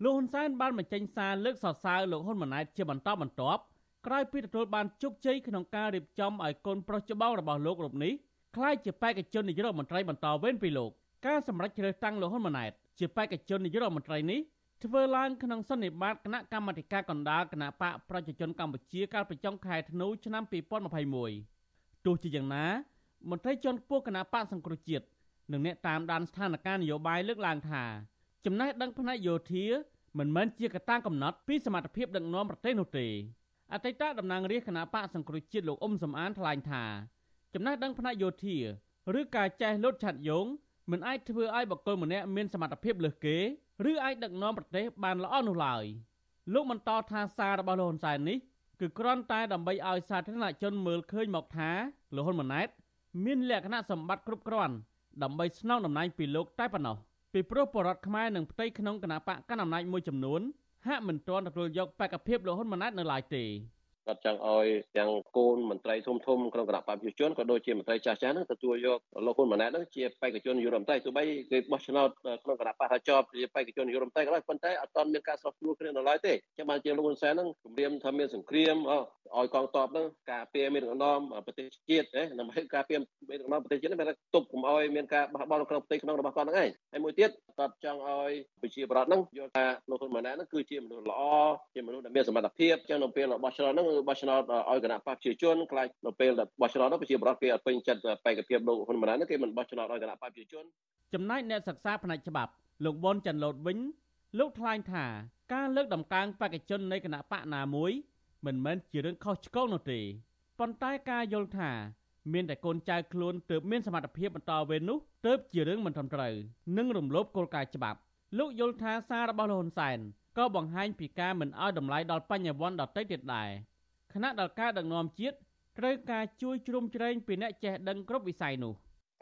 Speaker 12: លោកហ៊ុនសែនបានបញ្ចេញសារលើកសរសើរលោកហ៊ុនម៉ាណែតជាបន្តបន្ទាប់ក្រោយពីទទួលបានជោគជ័យក្នុងការរៀបចំឲ្យកូនប្រុសច្បងរបស់លោករូបនេះក្លាយជាបេក្ខជននាយករដ្ឋមន្ត្រីបន្តវេនពីលោកការសម្រេចជ្រើសតាំងលោកហ៊ុនម៉ាណែតជាបេក្ខជននាយករដ្ឋមន្ត្រីនេះធ្វើឡើងក្នុងសន្និបាតគណៈកម្មាធិការកណ្ដាលគណៈបកប្រជាជនកម្ពុជាកាលពីចុងខែធ្នូឆ្នាំ2021 ទោះជាយ៉ាងណា មន្ត្រីជាន់ខ្ពស់គណៈបកសង្គ្រោះជាតិនិងអ្នកតាមដានស្ថានភាពនយោបាយលើកឡើងថាចំណេះដឹងផ្នែកយោធាមិនមែនជាកត្តាកំណត់ពីសមត្ថភាពដឹកនាំប្រទេសនោះទេអតីតតំណាងរាជគណៈបកសង្គ្រោះជាតិលោកអ៊ុំសំអានថ្លែងថាចំណេះដឹងផ្នែកយោធាឬការចេះលោតឆាត់យងមិនអាចធ្វើឲ្យបុគ្គលម្នាក់មានសមត្ថភាពលើសគេឬអាចដឹកនាំប្រទេសបានល្អនោះឡើយលោកបន្តថាសាររបស់លោកហ៊ុនសែននេះ គឺគ្រាន់តែដើម្បីឲ្យសាធារណជនមើលឃើញមកថាលោកហ៊ុនម៉ាណែត មានលក្ខណៈសម្បត្តិគ្រប់គ្រាន់ដើម្បីស្នងតំណែងពីលោកតែប៉ុណ្ណោះពីព្រោះបរដ្ឋខ្មែរនឹងផ្ទៃក្នុងគណៈបកកណ្ដាលអំណាចមួយចំនួនហាក់មិនទាន់ទទួលយកបេក្ខភាពលោកហ៊ុនម៉ាណែតនៅឡើយទេ
Speaker 14: គាត់ចង់ឲ្យទាំងកូនមន្ត្រីធំធំក្នុងគណៈបព្វជិជនក៏ដូចជាមន្ត្រីចាស់ចាស់ហ្នឹងទទួលយកលោកហ៊ុនម៉ាណែតហ្នឹងជាបេក្ខជននាយករដ្ឋមន្ត្រីទោះបីគេបោះឆ្នោតក្នុងគណៈបព្វជាប់ជាបេក្ខជននាយករដ្ឋមន្ត្រីក៏ដោយប៉ុន្តែអត់ទាន់មានការស្រោះស្រួលគ្នានៅឡើយទេចឹងបានជាលោកហ៊ុនសែនហ្នឹងគម្រាមថាមានសង្គ្រាមឲ្យកងទ័ពហ្នឹងការពារមានដំណំប្រទេសជាតិដើម្បីការពារមានដំណំប្រទេសជាតិហ្នឹងមានទប់កុំឲ្យមានការបះបោរក្នុងផ្ទៃក្នុងរបស់គាត់ហ្នឹងឯងហើយមួយទៀតគាត់ចង់ឲ្យប្រជាប្រដ្ឋហ្នឹងយល់ថាលោកហ៊ុនម៉ាណែតហ្នឹងគឺជាមនុស្សល្អជាមនុស្សដែលមានសមត្ថភាពចឹងនៅពេលរបស់ឆ្នោតហ្នឹងបោះឆ្នោតឲ្យគណៈបកប្រជាជនខ្លាចនៅពេលដែលបោះឆ្នោតនោះប្រជាពលរដ្ឋគេអត់ពេញចិត្តបេក្ខភាពលោកហ៊ុនម៉ាណែតគេមិនបោះឆ្នោតឲ្យគណៈបកប្រជាជន
Speaker 12: ចំណែកអ្នកសិក្សាផ្នែកច្បាប់លោកបនច័ន្ទលូតវិញលោកថ្លែងថាការលើកដំកើងបេក្ខជននៃគណៈបកណាមួយមិនមែនជារឿងខុសឆ្គងនោះទេប៉ុន្តែការយល់ថាមានតែកូនចៅខ្លួនទើបមានសមត្ថភាពបន្តវេននោះទើបជារឿងមិនត្រឹមត្រូវនិងរំលោភគោលការណ៍ច្បាប់លោកយល់ថាសាររបស់លោកហ៊ុនសែនក៏បង្ហាញពីការមិនអោយតម្លៃដល់បញ្ញវន្តដទៃទៀតដែរ ខណៈដល់ការដឹកនាំជាតិត្រូវការជួយជ្រោមជ្រែងពីអ្នកចេះដឹងគ្រប់វិស័យនោះ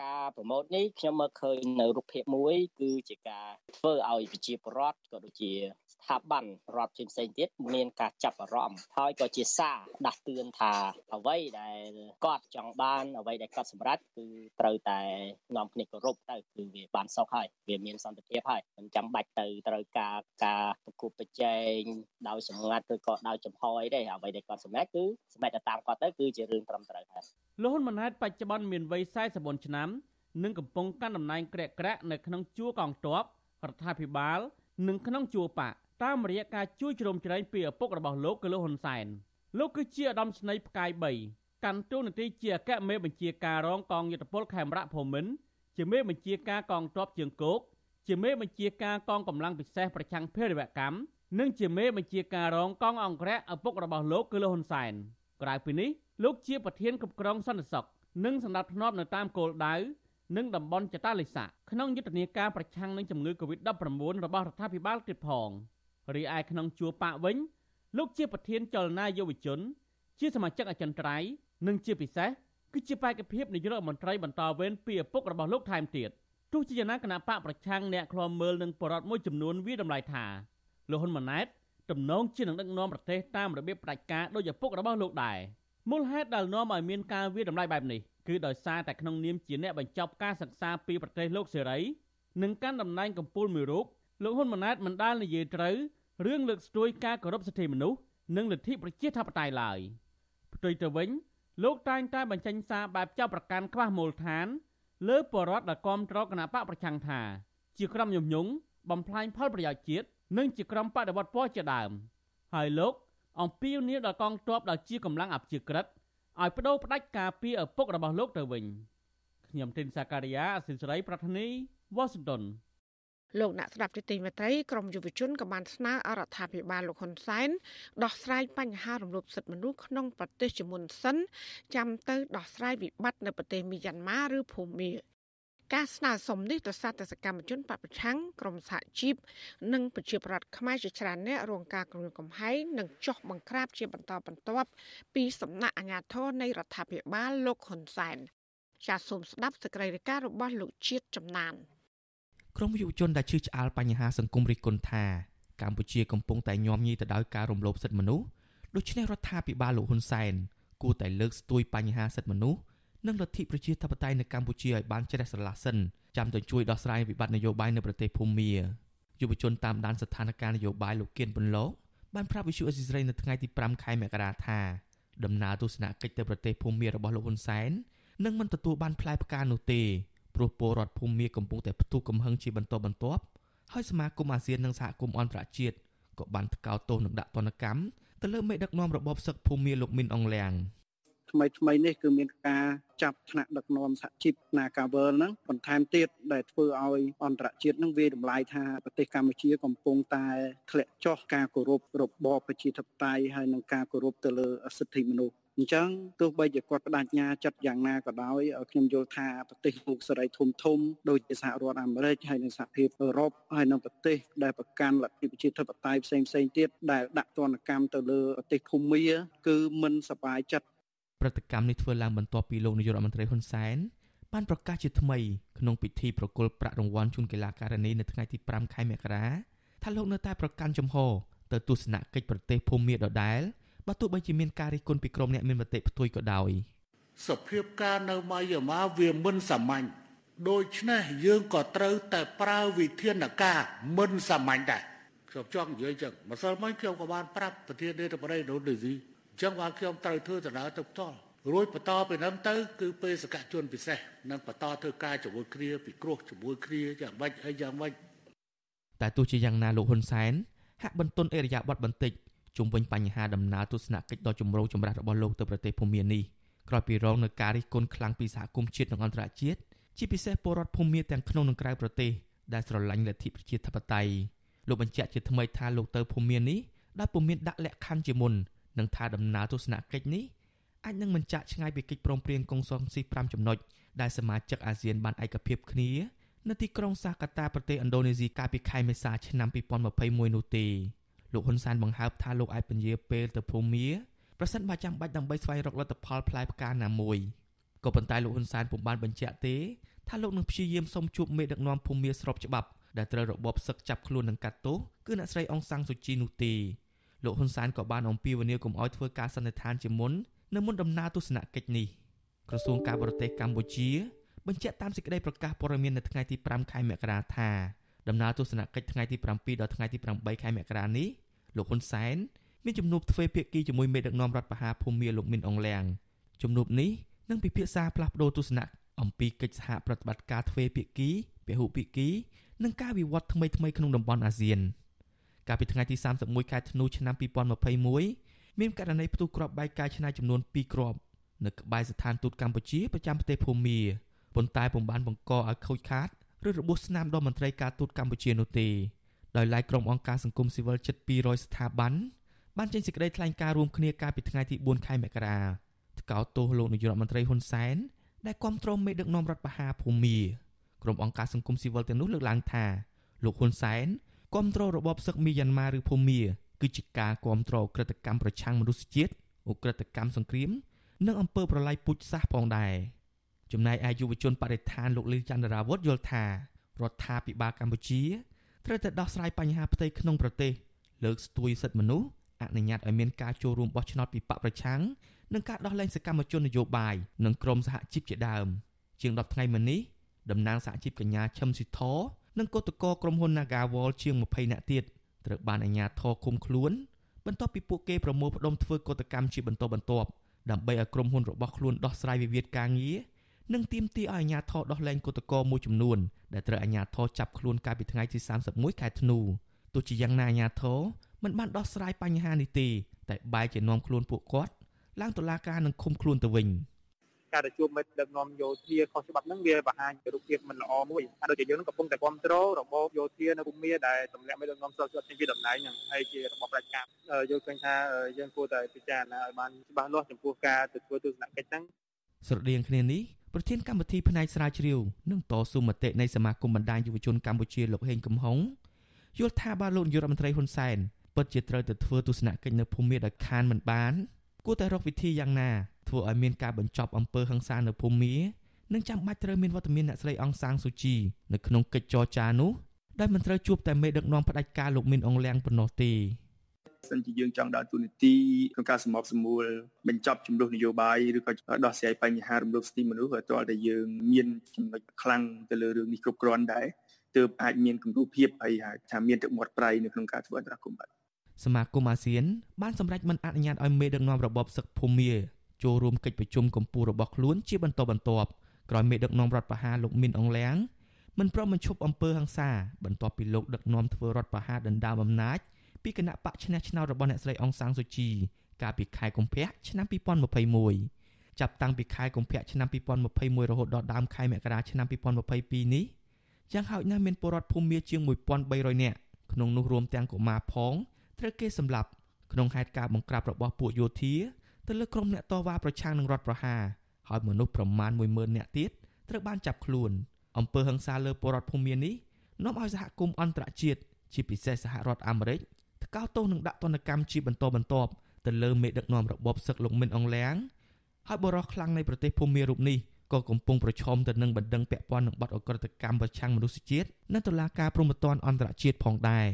Speaker 15: ការប្រម៉ូទនេះខ្ញុំមើលឃើញនៅរូបភាពមួយ គឺជាការធ្វើឲ្យប្រជាពលរដ្ឋក៏ដូចជា ស្ថាប័នរដ្ឋផ្សេងៗទៀតមានការចាប់អារម្មណ៍ហើយក៏ជាសារដាស់តឿនថាអ្វីដែលគាត់ចង់បានអ្វីដែលគាត់សម្រេចគឺត្រូវតែនាំគ្នាគោរពទៅគឺវាបានសុខហើយវាមានសន្តិភាពហើយមិនចាំបាច់ទៅត្រូវការការប្រគប់ប្រជែងដោយសម្ងាត់ឬក៏ដោយចំហយទេអ្វីដែលគាត់សម្រេចគឺសម្រេចទៅតាមគាត់ទៅគឺជារឿងត្រឹមត្រូវហើយ
Speaker 12: លោកហ៊ុនម៉ាណែតបច្ចុប្បន្នមានវ័យ44ឆ្នាំនិងកំពុងកាន់តំណែងក្រាក់ក្រាក់នៅក្នុងជួរកងទ័ពរដ្ឋាភិបាល និងក្នុងជួរបក តាមរយៈការជួយជ្រោមជ្រែងពីឪពុករបស់លោកគឺលោកហ៊ុនសែនលោកគឺជាឧត្តមស្នេហ៍ផ្កាយ3កាន់តួនាទីជាអគ្គមេបញ្ជាការរងកងយុទ្ធពលខេមរៈភូមិន្ទជាមេបញ្ជាការកងទ័ពជើងគោកជាមេបញ្ជាការកងកម្លាំងពិសេសប្រឆាំងភេរវកម្មនិងជាមេបញ្ជាការរងកងអង្គរៈឪពុករបស់លោកគឺលោកហ៊ុនសែនក្រៅពីនេះលោកជាប្រធានគ្រប់គ្រងសន្តិសុខនិងសម្ដាប់ធ្នាប់នៅតាមគោលដៅនិងតំបន់ចតាលិស័កក្នុងយុទ្ធនាការប្រឆាំងនឹងជំងឺ Covid-19 របស់រដ្ឋាភិបាលទៀតផង រីឯក្នុងជួរបកវិញលោកជាប្រធានចលនាយុវជន ជាសមាជិកអចិន្ត្រៃយ៍និងជាពិសេសគឺជាបេក្ខភាពនាយករដ្ឋមន្ត្រីបន្តវេនពីឪពុករបស់លោកថែមទៀតទោះជាយ៉ាងណាគណៈបកប្រឆាំងអ្នកឃ្លាំមើលនឹងបរដ្ឋមួយចំនួនវាតម្លៃថាលោកហ៊ុនម៉ាណែតទំនងជានឹងដឹកនាំប្រទេសតាមរបៀបផ្ដាច់ការដោយឪពុករបស់លោកដែរមូលហេតុដែលនាំឲ្យមានការវាតម្លៃបែបនេះគឺដោយសារតែក្នុងនាមជាអ្នកបញ្ចប់ការសិក្សាពីប្រទេសលោកសេរីនិងកាន់តំណែងកម្ពុជាមួយរូប លោកហ៊ុនម៉ាណែតមិនដាល់និយាយត្រូវរឿងលើកស្ទួយការគោរពសិទ្ធិមនុស្សនិងលទ្ធិប្រជាធិបតេយ្យឡើយផ្ទុយទៅវិញលោកតែងតែបញ្ចេញសារបែបចាប់ប្រកាន់ខ្វះមូលដ្ឋាន លើបរដ្ឋដែលគាំទ្រគណៈបកប្រឆាំងថាជាក្រុមញុំញងបំផ្លាញផលប្រយោជន៍ជាតិនិងជាក្រុមបដិវត្តពណ៌ជាដើមហើយលោកអំពាវនាវដល់កងទ័ពដែលជាកម្លាំងអព្យាក្រឹតឲ្យបដូរផ្ដាច់ការពីឪពុករបស់លោកទៅវិញខ្ញុំទីនសាការីយ៉ាអសិលសេរីប្រធានីវ៉ាស៊ីនតោន
Speaker 4: លោកអ្នកស្ដាប់ទីមេត្រីក្រមយុវជនក៏បានស្នើអរដ្ឋាភិបាលលោកហ៊ុនសែនដោះស្រាយបញ្ហារំលោភសិទ្ធិមនុស្សក្នុងប្រទេសជាមុនសិនចាំទៅដោះស្រាយវិបត្តិនៅប្រទេសមីយ៉ាន់ម៉ាឬភូមាការស្នើសុំនេះទៅសារតសកម្មជនបពប្រឆាំងក្រមសហជីពនិងប្រជាប្រដ្ឋខ្មែរជាច្រើនអ្នករងការគំរាមកំហែងនិងចោះបង្ក្រាបជាបន្តបន្ទាប់ពីសំណាក់អាជ្ញាធរនៃរដ្ឋាភិបាលលោកហ៊ុនសែនចាសសូមស្ដាប់សេចក្តីរាយការណ៍របស់លោកជាតិចំណាន
Speaker 16: ក្រមយុវជនដែលឈឺឆ្អាលបញ្ហាសង្គមរិះគន់ថាកម្ពុជាកំពុងតែញោមញីទៅដោយការរំលោភសិទ្ធិមនុស្សដូច្នេះរដ្ឋាភិបាលលោកហ៊ុនសែនគួរតែលើកស្ទួយបញ្ហាសិទ្ធិមនុស្សនិងលទ្ធិប្រជាធិបតេយ្យនៅកម្ពុជាឲ្យបានជ្រះស្រឡះសិនចាំទៅជួយដោះស្រាយវិបត្តិនយោបាយនៅប្រទេសភូមាយុវជនតាមដានស្ថានភាពនយោបាយលោកគៀនប៉ុនលោកបានប្រាប់វិសុអេស៊ីស្រីនៅថ្ងៃទី5ខែមករាថាដំណើរទស្សនកិច្ចទៅប្រទេសភូមារបស់លោកហ៊ុនសែននឹងមិនទទួលបានផ្លែផ្កានោះទេ ព្រោះពលរដ្ឋភូមាកំពុងតែផ្ទុះកំហឹងជាបន្តបន្ទាប់ហើយសមាគមអាស៊ាននិងសហគមន៍អន្តរជាតិក៏បានថ្កោលទោសនិងដាក់ទណ្ឌកម្មទៅលើមេដឹកនាំរបបសឹកភូមាលោកមីនអងលៀង
Speaker 17: ថ្មីថ្មីនេះគឺមានការចាប់ថ្នាក់ដឹកនាំសហជីព Nagavel ហ្នឹងបន្ថែមទៀតដែលធ្វើឲ្យអន្តរជាតិហ្នឹងវាតម្លៃថាប្រទេសកម្ពុជាកំពុងតែធ្លាក់ចុះការគោរពរបបប្រជាធិបតេយ្យហើយនិងការគោរពទៅលើសិទ្ធិមនុស្ស អញ្ចឹងទោះបីជាគាត់បដិញ្ញាចិត្តយ៉ាងណាក៏ដោយខ្ញុំយល់ថាប្រទេសលោកសេរីធំធំដូចជាសហរដ្ឋអាមេរិកហើយនិងសហភាពអឺរ៉ុបហើយនិងប្រទេសដែលប្រកាន់លទ្ធិប្រជាធិបតេយ្យផ្សេងផ្សេងទៀតដែលដាក់ទណ្ឌកម្មទៅលើប្រទេសភូមាគឺមិនសប្បាយចិត្ត
Speaker 16: ព្រឹត្តិកម្មនេះធ្វើឡើងបន្ទាប់ពីលោកនាយករដ្ឋមន្ត្រីហ៊ុនសែនបានប្រកាសជាថ្មីក្នុងពិធីប្រគល់ប្រាក់រង្វាន់ជូនកីឡាករនីនៅថ្ងៃទី5ខែមករាថាលោកនៅតែប្រកាន់ជំហរទៅទស្សនកិច្ចប្រទេសភូមាដដែល បើទោះបីជាមានការរិះគន់ពីក្រុមអ្នកមានមតិផ្ទុយក៏ដោយ
Speaker 13: សភាពការនៅម៉ាយាម៉ាវាមិនសាមញ្ញដូច្នេះយើងក៏ត្រូវតែប្រើវិធានការមិនសាមញ្ញដែរខ្ញុំចង់និយាយចឹងម្សិលមិញខ្ញុំក៏បានប្រាប់ប្រធាននាយកបរិយានោះនេះអញ្ចឹងបានខ្ញុំត្រូវធ្វើដំណើរទៅផ្ទាល់រួចបន្តពីនឹងទៅគឺពេលសកជនពិសេសនឹងបន្តធ្វើការជាមួយគ្នាពិគ្រោះជាមួយគ្នាយ៉ាងម៉េចហើយយ៉ាងម៉េច
Speaker 16: តែទោះជាយ៉ាងណាលោកហ៊ុនសែនហាក់បន្ទន់អេរយាប័តបន្តិច ជុំវិញបញ្ហាដំណើរទស្សនកិច្ចដ៏ចម្រូងចម្រាសរបស់លោកទៅប្រទេសភូមានេះក្រោយពីរងនឹងការរិះគន់ខ្លាំងពីសហគមន៍ជាតិនិងអន្តរជាតិជាពិសេសពលរដ្ឋភូមាទាំងក្នុងនិងក្រៅប្រទេសដែលស្រឡាញ់លទ្ធិប្រជាធិបតេយ្យលោកបញ្ជាក់ជាថ្មីថាលោកទៅភូមានេះដោយពុំមានដាក់លក្ខខណ្ឌជាមុននិងថាដំណើរទស្សនកិច្ចនេះអាចនឹងមិនចាក់ឆ្ងាយពីកិច្ចព្រមព្រៀងកុងសុងស៊ី5ចំណុចដែលសមាជិកអាស៊ានបានឯកភាពគ្នា នៅទីក្រុងសាកាតាប្រទេសឥណ្ឌូនេស៊ីកាលពីខែមេសាឆ្នាំ2021នោះទេ លោកហ៊ុនសែនបង្ហើបថាលោកអាចពន្យាពេលទៅភូមាប្រសិនបើចាំបាច់ដើម្បីស្វែងរកលទ្ធផលផ្លែផ្កាណាមួយក៏ប៉ុន្តែលោកហ៊ុនសែនពុំបានបញ្ជាក់ទេថាលោកនឹងព្យាយាមសុំជួបមេដឹកនាំភូមាស្របច្បាប់ដែលត្រូវរបបសឹកចាប់ខ្លួននិងកាត់ទោសគឺអ្នកស្រីអងសាំងស៊ូជីនោះទេលោកហ៊ុនសែនក៏បានអំពាវនាវកុំឲ្យធ្វើការសន្និដ្ឋានជាមុននៅមុនដំណើរទស្សនកិច្ចនេះក្រសួងការបរទេសកម្ពុជាបញ្ជាក់តាមសេចក្តីប្រកាសព័ត៌មាននៅថ្ងៃទី5ខែមករាថាដំណើរទស្សនកិច្ចថ្ងៃទី7ដល់ថ្ងៃទី8ខែមករានេះ លោកហ៊ុនសែនមានជំនួបទ្វេភាគីជាមួយមេដឹកនាំរដ្ឋបហាភូមាលោកមីនអងលៀងជំនួបនេះនឹងពិភាក្សាផ្លាស់ប្តូរទស្សនៈអំពីកិច្ចសហប្រតិបត្តិការទ្វេភាគីពហុភាគីនិងការវិវត្តថ្មីៗក្នុងតំបន់អាស៊ានកាលពីថ្ងៃទី31ខែធ្នូឆ្នាំ2021មានករណីផ្ទុះគ្រាប់បែកកាយឆ្នៃចំនួន2គ្រាប់នៅក្បែរស្ថានទូតកម្ពុជាប្រចាំប្រទេសភូមាប៉ុន្តែពុំបានបង្កឲ្យខូចខាតឬរបួសស្នាមដល់មន្ត្រីការទូតកម្ពុជានោះទេ ដោយឡែកក្រុមអង្គការសង្គមស៊ីវិលជិត200ស្ថាប័នបានចេញសេចក្តីថ្លែងការណ៍រួមគ្នាកាលពីថ្ងៃទី4ខែមករាថ្កោលទោសលោកនាយករដ្ឋមន្ត្រីហ៊ុនសែនដែលគ្រប់គ្រងមេដឹកនាំរដ្ឋបហាភូមាក្រុមអង្គការសង្គមស៊ីវិលទាំងនោះលើកឡើងថាលោកហ៊ុនសែនគ្រប់គ្រងរបបសឹកមីយ៉ាន់ម៉ាឬភូមាគឺជាការគ្រប់គ្រងក្រតកម្មប្រឆាំងមនុស្សជាតិឧក្រិដ្ឋកម្មសង្គ្រាម និងអំពើប្រល័យពូជសាសន៍ផងដែរចំណែកឯយុវជនបរិស្ថានលោកលីចន្ទរាវុធយល់ថារដ្ឋាភិបាលកម្ពុជា ត្រូវតែដោះស្រាយបញ្ហាផ្ទៃក្នុងប្រទេសលើកស្ទួយសិទ្ធិមនុស្សអនុញ្ញាតឲ្យមានការចូលរួមបោះឆ្នោតពីបកប្រឆាំងនិងការដោះលែងសកម្មជននយោបាយនិងក្រុមសហជីពជាដើមជាង10ថ្ងៃមុននេះតំណាងសហជីពកញ្ញាឈឹមស៊ីធនិងគឧតកោក្រុមហ៊ុន Nagawal ជាង20នាក់ទៀតត្រូវបានអាជ្ញាធរឃុំខ្លួន បន្ទាប់ពីពួកគេប្រមូលផ្ដុំធ្វើកតកម្មជាបន្តបន្ទាប់ដើម្បីឲ្យក្រុមហ៊ុនរបស់ខ្លួនដោះស្រាយវិវាទការងារ និងទាមទារឲ្យអាជ្ញាធរដោះលែងគឧតកោមួយចំនួនដែលត្រូវអាជ្ញាធរចាប់ខ្លួនកាលពីថ្ងៃទី31ខែធ្នូទោះជាយ៉ាងណាអាជ្ញាធរមិនបានដោះស្រាយបញ្ហានេះទេតែបែរជានាំខ្លួនពួកគាត់ឡើងតុលាការនិងឃុំខ្លួនទៅវិញ
Speaker 18: ការទៅជួបមិត្តដឹកនាំយោធាខុសច្បាប់ហ្នឹងវាបង្ហាញពីរូបភាពមិនល្អមួយហើយដូចជាយើងកំពុងតែគ្រប់គ្រងរបបយោធានៅភូមិដែលទម្លាក់មិត្តដឹកនាំស្រុកស្រុកចេញពីតំណែងហ្នឹងហើយជារបបប្រជាកម្មយល់ឃើញថាយើងគួរតែពិចារណាឲ្យបានច្បាស់លាស់ចំពោះការទៅធ្វើទស្សនកិច្ចហ្នឹង
Speaker 16: ស្រដៀងគ្នានេះ ប្រធានកម្មវិធីផ្នែកស្រាវជ្រាវនិងតស៊ូមតិនៃសមាគមបណ្ដាញយុវជនកម្ពុជាលោកហេងកំហុងយល់ថាបើលោកនាយករដ្ឋមន្ត្រីហ៊ុនសែនពិតជាត្រូវទៅធ្វើទស្សនកិច្ចនៅភូមិដោយខានមិនបានគួរតែរកវិធីយ៉ាងណាធ្វើឲ្យមានការបញ្ចប់អំពើហិង្សានៅភូមិនិងចាំបាច់ត្រូវមានវត្តមានអ្នកស្រីអងសាងស៊ូជីនៅក្នុងកិច្ចចរចានោះដែលមិនត្រូវជួបតែមេដឹកនាំផ្ដាច់ការលោកមីនអងលៀងប៉ុណ្ណោះទេ
Speaker 18: សិនជាយើងចង់ដើរតួនាទីក្នុងការសម្របសម្រួលបញ្ចប់ចំនួននយោបាយឬក៏ដោះស្រាយបញ្ហារំលោភសិទ្ធិមនុស្សឲ្យទាល់តែយើងមានចំណុចខ្លាំងទៅលើរឿងនេះគ្រប់គ្រាន់ដែរទើបអាចមានគំរូភាពហើយថាមានទឹកមាត់ប្រៃនៅក្នុងការធ្វើអន្តរកម្មបាទ
Speaker 16: សមាគមអាស៊ានបានសម្រេចមិនអនុញ្ញាតឲ្យមេដឹកនាំរបបសឹកភូមាចូលរួមកិច្ចប្រជុំកម្ពុជារបស់ខ្លួនជាបន្តបន្ទាប់ក្រោយមេដឹកនាំរដ្ឋបហាលោកមីនអងលៀងមិនព្រមបញ្ឈប់អំពើហិង្សាបន្ទាប់ពីលោកដឹកនាំធ្វើរដ្ឋបហាដណ្ដើមអំណាច ពីគណៈបកឈ្នះឆ្នោតរបស់អ្នកស្រីអងសាំងស៊ូជីកាលពីខែកុម្ភៈឆ្នាំ2021ចាប់តាំងពីខែកុម្ភៈឆ្នាំ2021រហូតដល់ដើមខែមករាឆ្នាំ2022នេះយ៉ាងហោចណាស់មានពលរដ្ឋភូមិមាជាង1300នាក់ក្នុងនោះរួមទាំងកុមារផងត្រូវគេសម្លាប់ក្នុងហេតុការណ៍បង្ក្រាបរបស់ពួកយោធាទៅលើក្រុមអ្នកតវ៉ាប្រឆាំងនឹងរដ្ឋប្រហារហើយមនុស្សប្រមាណ10000នាក់ទៀតត្រូវបានចាប់ខ្លួនអំពើហិង្សាលើពលរដ្ឋភូមិនេះនាំឲ្យសហគមន៍អន្តរជាតិជាពិសេសសហរដ្ឋអាមេរិកថ្កោលទោសនិងដាក់ទណ្ឌកម្មជាបន្តបន្ទាប់ទៅលើមេដឹកនាំរបបសឹកលោកមិនអងលៀងហើយបរិះខ្លាំងនៃប្រទេសភូមារូបនេះក៏កំពុងប្រឈមទៅនឹងបណ្ដឹងពាក់ព័ន្ធនឹងបទអក្រិតកម្មប្រឆាំងមនុស្សជាតិនិងតុលាការព្រហ្មទណ្ឌអន្តរជាតិផងដែរ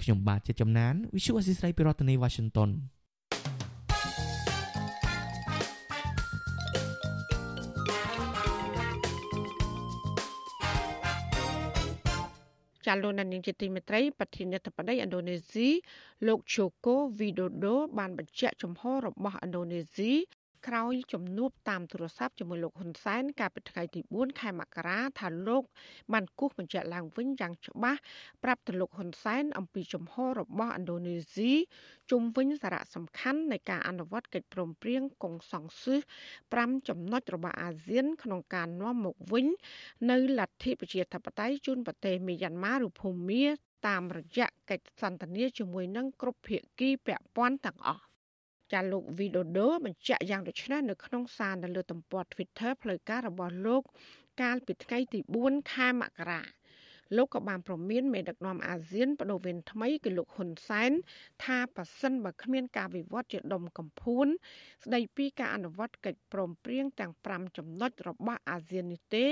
Speaker 16: ខ្ញុំបាទជាចំណាន Visual Assisray ពីរដ្ឋធានី Washington
Speaker 4: ចាលោកនាងជាទីមេត្រីប្រធានាធិបតីឥណ្ឌូនេស៊ីលោកជូកូវីដូដូបានបញ្ជាក់ចំហរបស់ឥណ្ឌូនេស៊ី ក្រោយជំនួបតាមទូរស័ព្ទជាមួយលោកហ៊ុនសែនកាលពីថ្ងៃទី4ខែមករាថាលោកបានគូសបញ្ជាក់ឡើងវិញយ៉ាងច្បាស់ប្រាប់ទៅលោកហ៊ុនសែនអំពីជំហររបស់ឥណ្ឌូនេស៊ីជុំវិញសារៈសំខាន់នៃការអនុវត្តកិច្ចព្រមព្រៀងកុងសង្សឹស5ចំណុចរបស់អាស៊ាន ក្នុងការនាំមកវិញនៅលទ្ធិប្រជាធិបតេយ្យជូនប្រទេសមីយ៉ាន់ម៉ាឬភូមាតាមរយៈកិច្ចសន្ទនាជាមួយនឹងគ្រប់ភាគីពាក់ព័ន្ធទាំងអស់ ចាលោកវីដូដូបញ្ជាក់យ៉ាងដូចនេះនៅក្នុងសារនៅលើទំព័រ Twitter ផ្លូវការរបស់លោក កាលពីថ្ងៃទី4ខែមករា លោកក៏បានប្រមានមេដឹកនាំអាស៊ានបដូវវេនថ្មីគឺលោកហ៊ុនសែនថាប៉ះសិនបើគ្មានការវិវត្តជាដុំកំភួន ស្ដីពីការអនុវត្តកិច្ចព្រមព្រៀងទាំង5ចំណុចរបស់អាស៊ាននេះទេ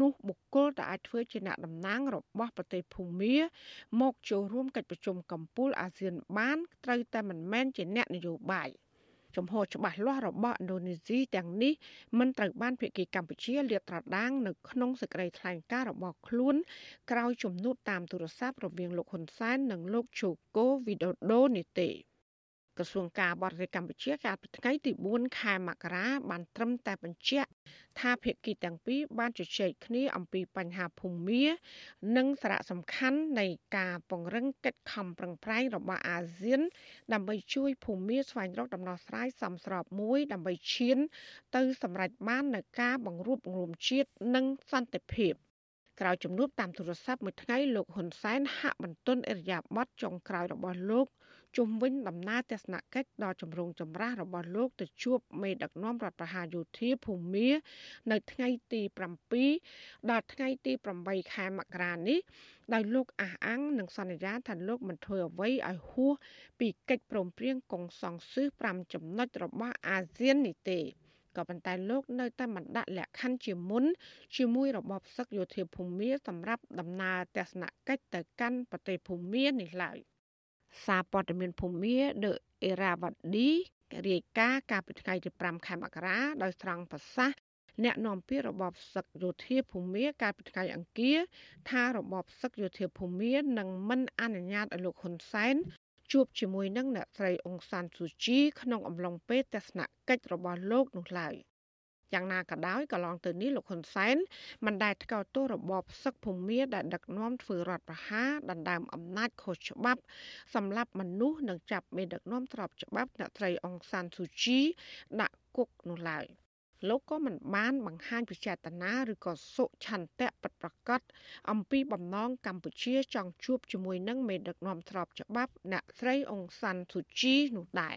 Speaker 4: នោះបុគ្គលដែលអាចធ្វើជាអ្នកតំណាងរបស់ប្រទេសភូមាមកចូលរួមកិច្ចប្រជុំកំពូលអាស៊ានបាន ត្រូវតែមិនមែនជាអ្នកនយោបាយ។ ចំហច្បាស់លាស់របស់ឥណ្ឌូនេស៊ីទាំងនេះមិនត្រូវបានភាគីកម្ពុជាលាតត្រដាងនៅក្នុងសេចក្តីថ្លែងការណ៍របស់ខ្លួនក្រោយជំនួបតាមទូរស័ព្ទរវាងលោកហ៊ុនសែននិងលោកជូកូវីដូដូនេះទេ ក្រសួងការបរទេសកម្ពុជាកាលពីថ្ងៃទី4ខែមករាបានត្រឹមតែបញ្ជាក់ថាភាគីទាំងពីរបានជជែកគ្នាអំពីបញ្ហាភូមិមានិងសារៈសំខាន់នៃការពង្រឹងកិច្ចខំប្រឹងប្រែងរបស់អាស៊ាន ដើម្បីជួយភូមិមាស្វែងរកដំណោះស្រាយសមស្របមួយដើម្បីឈាន ទៅសម្រេចបាននូវការបង្រួបបង្រួមជាតិនិងសន្តិភាពក្រោយជំនួបតាមទូរស័ព្ទមួយថ្ងៃលោកហ៊ុនសែនហាក់បន្ទន់អរិយាប័ត្រចុងក្រោយរបស់លោក ជុំវិញដំណើរទស្សនកិច្ចដ៏ចម្រូងចម្រាសរបស់លោកទៅជួបមេដឹកនាំរដ្ឋប្រហារយោធាភូមានៅថ្ងៃទី7ដល់ថ្ងៃទី8ខែមករានេះដោយលោកអះអាំងនិងសន្យាថាលោកមិនធ្វើអ្វីឲ្យហួសពីកិច្ចព្រមព្រៀងកុងសង្សឹស5ចំណុចរបស់អាស៊ាននេះទេក៏ប៉ុន្តែលោកនៅតែមិនដាក់លក្ខខណ្ឌជាមុនជាមួយរបបសឹកយោធាភូមាសម្រាប់ដំណើរទស្សនកិច្ចទៅកាន់ប្រទេសភូមានេះឡើយ។ សារព័ត៌មានភូមា The Irrawaddy រាយការណ៍កាលពីថ្ងៃទី5ខែមករាដោយស្រង់ប្រសាសន៍អ្នកនាំពាក្យរបបសឹកយោធាភូមាកាលពីថ្ងៃអង្គារថារបបសឹកយោធាភូមានឹងមិនអនុញ្ញាតឲ្យលោកហ៊ុនសែនជួបជាមួយនឹងអ្នកស្រីអ៊ុងសានស៊ូជីក្នុងអំឡុងពេលទស្សនកិច្ចរបស់លោកនោះឡើយ។ យ៉ាងណាក៏ដោយកន្លងទៅនេះលោកហ៊ុនសែនមិនដែលថ្កោលទោសរបបសឹកភូមិដែលដឹកនាំធ្វើរដ្ឋប្រហារដណ្ដើមអំណាចខុសច្បាប់សម្រាប់មនុស្សនិងចាប់មេដឹកនាំត្របច្បាប់អ្នកត្រីអង្សានស៊ូជី ដាក់គុកនោះឡើយលោកក៏មិនបានបង្ហាញពីចេតនាឬក៏សុឆន្ទៈពិតប្រាកដអំពីបំណងកម្ពុជាចង់ជួបជាមួយនឹងមេដឹកនាំត្របច្បាប់អ្នកស្រីអង្សានស៊ូជីនោះដែរ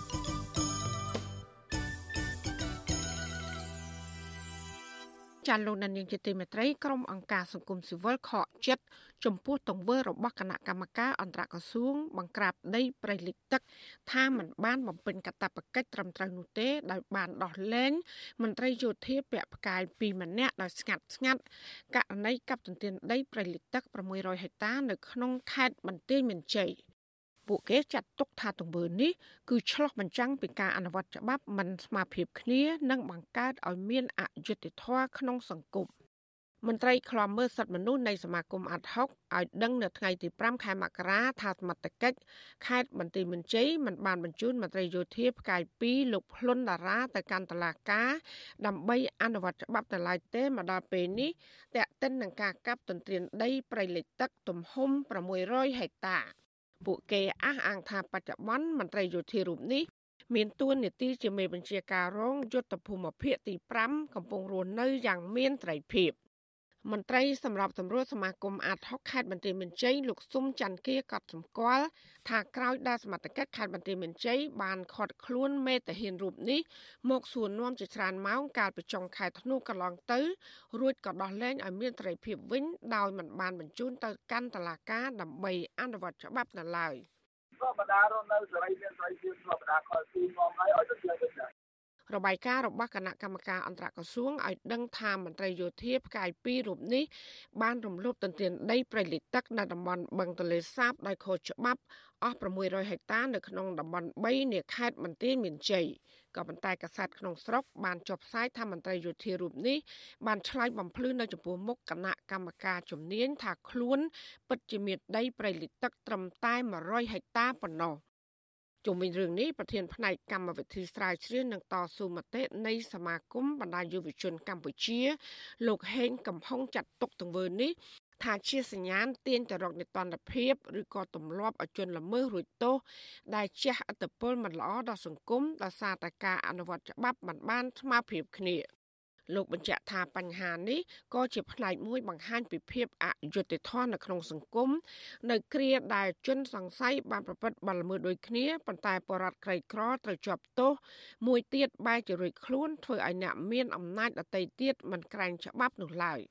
Speaker 4: ចាលោកនានីជាទីមេត្រីក្រុមអង្គការសង្គមស៊ីវិលខកចិត្តចំពោះទង្វើរបស់គណៈកម្មការអន្តរក្រសួងបង្ក្រាបដីព្រៃលិចទឹកថាมันបានបំពេញកាតព្វកិច្ចត្រឹមត្រូវនោះទេដោយបានដោះលែងមន្ត្រីយោធាពាក់ផ្កាយ2ម្នាក់ដោយស្ងាត់ស្ងាត់ករណីកັບទន្ទ្រានដីព្រៃលិចទឹក600ហិកតានៅក្នុងខេត្តបន្ទាយមានជ័យ ពួកគេចាត់ទុកថាទង្វើនេះគឺឆ្លោះបញ្ចាំងពីការអនុវត្តច្បាប់មិនស្មើភាពគ្នានិងបង្កើតឲ្យមានអយុត្តិធម៌ក្នុងសង្គមមន្ត្រីខ្លំមើលសិទ្ធិមនុស្សនៃសមាគមអាត់ហុកឲ្យដឹងនៅថ្ងៃទី5ខែមករាថាសមត្ថកិច្ចខេត្តបន្ទាយមានជ័យមិនបានបញ្ជូនមន្ត្រីយោធាផ្កាយ2លោកភ្លុនតារាទៅកាន់តុលាការដើម្បីអនុវត្តច្បាប់ទៅឡើយទេមកដល់ពេលនេះតេតិននឹងការកាប់ទន្ទ្រានដីព្រៃលិចទឹកទំហំ600ហិកតា ពួកគេអះអាងថាបច្ចុប្បន្នមន្ត្រីយោធារូបនេះមានទួនាទីជាមេបញ្ជាការរងយុទ្ធភូមិភាគទី5កំពុងរស់នៅយ៉ាងមានត្រីភាព មន្ត្រីសម្របសម្រួលសមាគមអាត6ខេត្តបន្ទាយមានជ័យលោកស៊ុំច័ន្ទគាក៏សម្គាល់ថាក្រោយដែលសមត្ថកិច្ចខេត្តបន្ទាយមានជ័យបានខត់ខ្លួនមេតាហានរូបនេះមកសួរនាំជាច្រើនម៉ោងកាលពីចុងខែធ្នូកន្លងទៅ រួចក៏ដោះលែងឲ្យមានត្រីភាពវិញដោយមិនបានបញ្ជូនទៅកាន់តុលាការដើម្បីអនុវត្តច្បាប់នៅឡើយ
Speaker 19: ក៏បដារនៅសេរីមានសេរីភាពក៏បដាខលទីមកហើយឲ្យទៅជាវិញ
Speaker 4: របាយការណ៍របស់គណៈកម្មការអន្តរក្រសួងឲ្យដឹងថាមន្ត្រីយោធាផ្កាយ2រូបនេះបានរំលោភទន្ទ្រានដីព្រៃលិចទឹកនៅតំបន់បឹងទលេសាបដោយខុសច្បាប់អស់600ហិកតានៅក្នុងតំបន់3នៃខេត្តបន្ទាយមានជ័យក៏ប៉ុន្តែកាសែតក្នុងស្រុកបានចុះផ្សាយថាមន្ត្រីយោធារូបនេះបានឆ្លើយបំភ្លឺនៅចំពោះមុខគណៈកម្មការជំនាញថាខ្លួន ពិតជាមានដីព្រៃលិចទឹកត្រឹមតែ100ហិកតាប៉ុណ្ណោះ ជុំវិញរឿងនេះប្រធានផ្នែកកម្មវិធីស្រាវជ្រាវនិងតស៊ូមតិនៃសមាគមបណ្ដាយុវជនកម្ពុជា លោកហេងកំហុងចាត់ទុកទង្វើនេះថាជាសញ្ញាណទាញទៅរកនិតន្តភាពឬក៏ទម្លាប់ឲ្យជនល្មើសរួចទោសដែលជះឥទ្ធិពលមិនល្អដល់សង្គមដោយសារតែការអនុវត្តច្បាប់មិនបានស្មើភាពគ្នា លោកបញ្ជាក់ថាបញ្ហានេះក៏ជាផ្នែកមួយបង្ហាញពីភាពអយុត្តិធម៌នៅក្នុងសង្គមនៅគ្រាដែលជនសង្ស័យបានប្រព្រឹត្តបទល្មើសដូចគ្នាប៉ុន្តែបរដ្ឋក្រីក្រត្រូវជាប់ទោសមួយទៀតបែរជារួចខ្លួនធ្វើឲ្យអ្នកមានអំណាចដទៃទៀតមិនក្រែងច្បាប់នោះឡើយ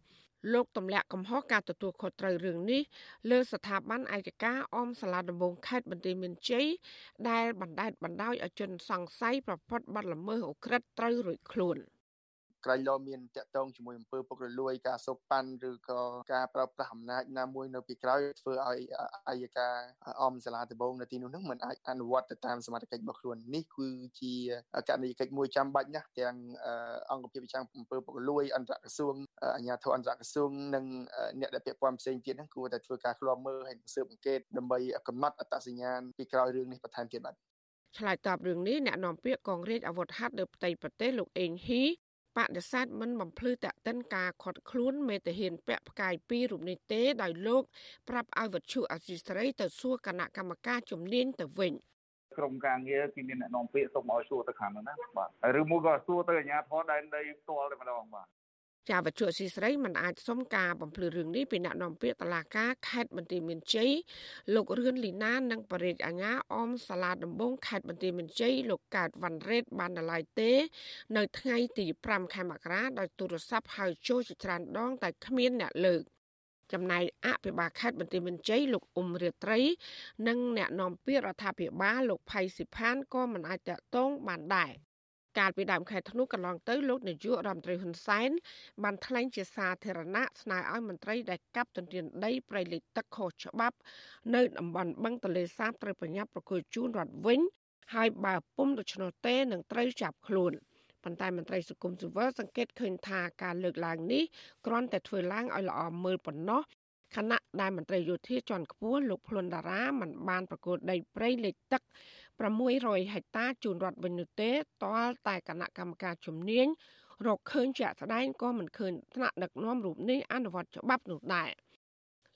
Speaker 4: លោកទម្លាក់កំហុសការទទួលខុសត្រូវរឿងនេះលើស្ថាប័នអាយកាអមសាលាដំបងខេត្តបន្ទាយមានជ័យដែលបណ្ដេតបណ្ដោយឲ្យជនសង្ស័យប្រព្រឹត្តបទល្មើសអូក្រិដ្ឋត្រូវរួចខ្លួន។
Speaker 19: ក្រែងលោមានតាក់ទងជាមួយអំពើពុករលួយការសូកប៉ាន់ឬក៏ការប្រើប្រាស់អំណាចណាមួយនៅពីក្រោយធ្វើឲ្យអាយកាអមសាលាដំបងនៅទីនោះនឹងមិនអាចអនុវត្តទៅតាមសមត្ថកិច្ចរបស់ខ្លួននេះគឺជាករណីកិច្ចមួយចាំបាច់ណាស់ទាំងអង្គភាពប្រចាំអំពើពុករលួយអន្តរក្រសួងអាជ្ញាធរអន្តរក្រសួងនិងអ្នកដែលពាក់ព័ន្ធផ្សេងទៀតហ្នឹងគួរតែធ្វើការឃ្លាំមើលហើយស៊ើបអង្កេតដើម្បីកំណត់អត្តសញ្ញាណពីក្រោយរឿងនេះបន្ថែមទៀតបាទ
Speaker 4: ឆ្លើយតបរឿងនេះអ្នកនាំពាក្យកងរាជអាវុធហត្ថលើផ្ទៃប្រទេសលោកអេងហ៊ី បដិសេធមិនបំភ្លឺតាក់ទិនការខាត់ខ្លួនមេតាហានពាក់ផ្កាយពីររូបនេះទេដោយលោកប្រាប់ឲ្យវត្ថុអសីស្រីទៅសួរគណៈកម្មការជំនាញទៅវិញ
Speaker 18: ក្រុមការងារគេមានអ្នកនាំពាក្យសូមឲ្យសួរទៅខាងនោះណាបាទឬមួយក៏សួរទៅអាជ្ញាធរដែនដីផ្ទាល់តែម្ដងបាទ
Speaker 4: ចាវត្ថុស៊ីស្រីមិនអាចសុំការបំភ្លឺរឿងនេះពីអ្នកនាំពាក្យតឡាការខេត្តបន្ទាយមានជ័យលោករឿនលីណានិងបរិយាអាញាអមសាលាដំបងខេត្តបន្ទាយមានជ័យលោកកើតវ៉ាន់រ៉េតបានដល់ឡាយទេ នៅថ្ងៃទី5ខែមករាដោយទូរស័ព្ទហៅចូលជាច្រើនដង តែគ្មានអ្នកលើកចំណែកអភិបាលខេត្តបន្ទាយមានជ័យលោកអ៊ុំរាត្រី និងអ្នកនាំពាក្យរដ្ឋាភិបាលលោកផៃស៊ីផានក៏មិនអាចតតងបានដែរ កាលពីដើមខែធ្នូកន្លងទៅលោកនាយករដ្ឋមន្ត្រីហ៊ុនសែនបានថ្លែងជាសាធារណៈស្នើឲ្យមន្ត្រីដែលកាប់ទន្ទ្រានដីព្រៃលិចទឹកខុសច្បាប់ នៅតំបន់បឹងទលេសាបត្រូវប្រញាប់ប្រគល់ជូនរដ្ឋវិញហើយបើពុំដូច្នោះទេនឹងត្រូវចាប់ខ្លួនប៉ុន្តែមន្ត្រីសង្គមស៊ីវិលសង្កេតឃើញថាការលើកឡើងនេះគ្រាន់តែធ្វើឡើងឲ្យល្អមើលប៉ុណ្ណោះខណៈដែលមន្ត្រីយោធាជាន់ខ្ពស់លោកភ្លុនតារាមិនបានប្រកួតដីព្រៃលិចទឹក 600ហិកតាជូនរដ្ឋវិញនោះទេទាល់តែគណៈកម្មការជំនាញរកឃើញជាក់ស្ដែងក៏មិនឃើញថ្នាក់ដឹកនាំរូបនេះអនុវត្តច្បាប់នោះដែរ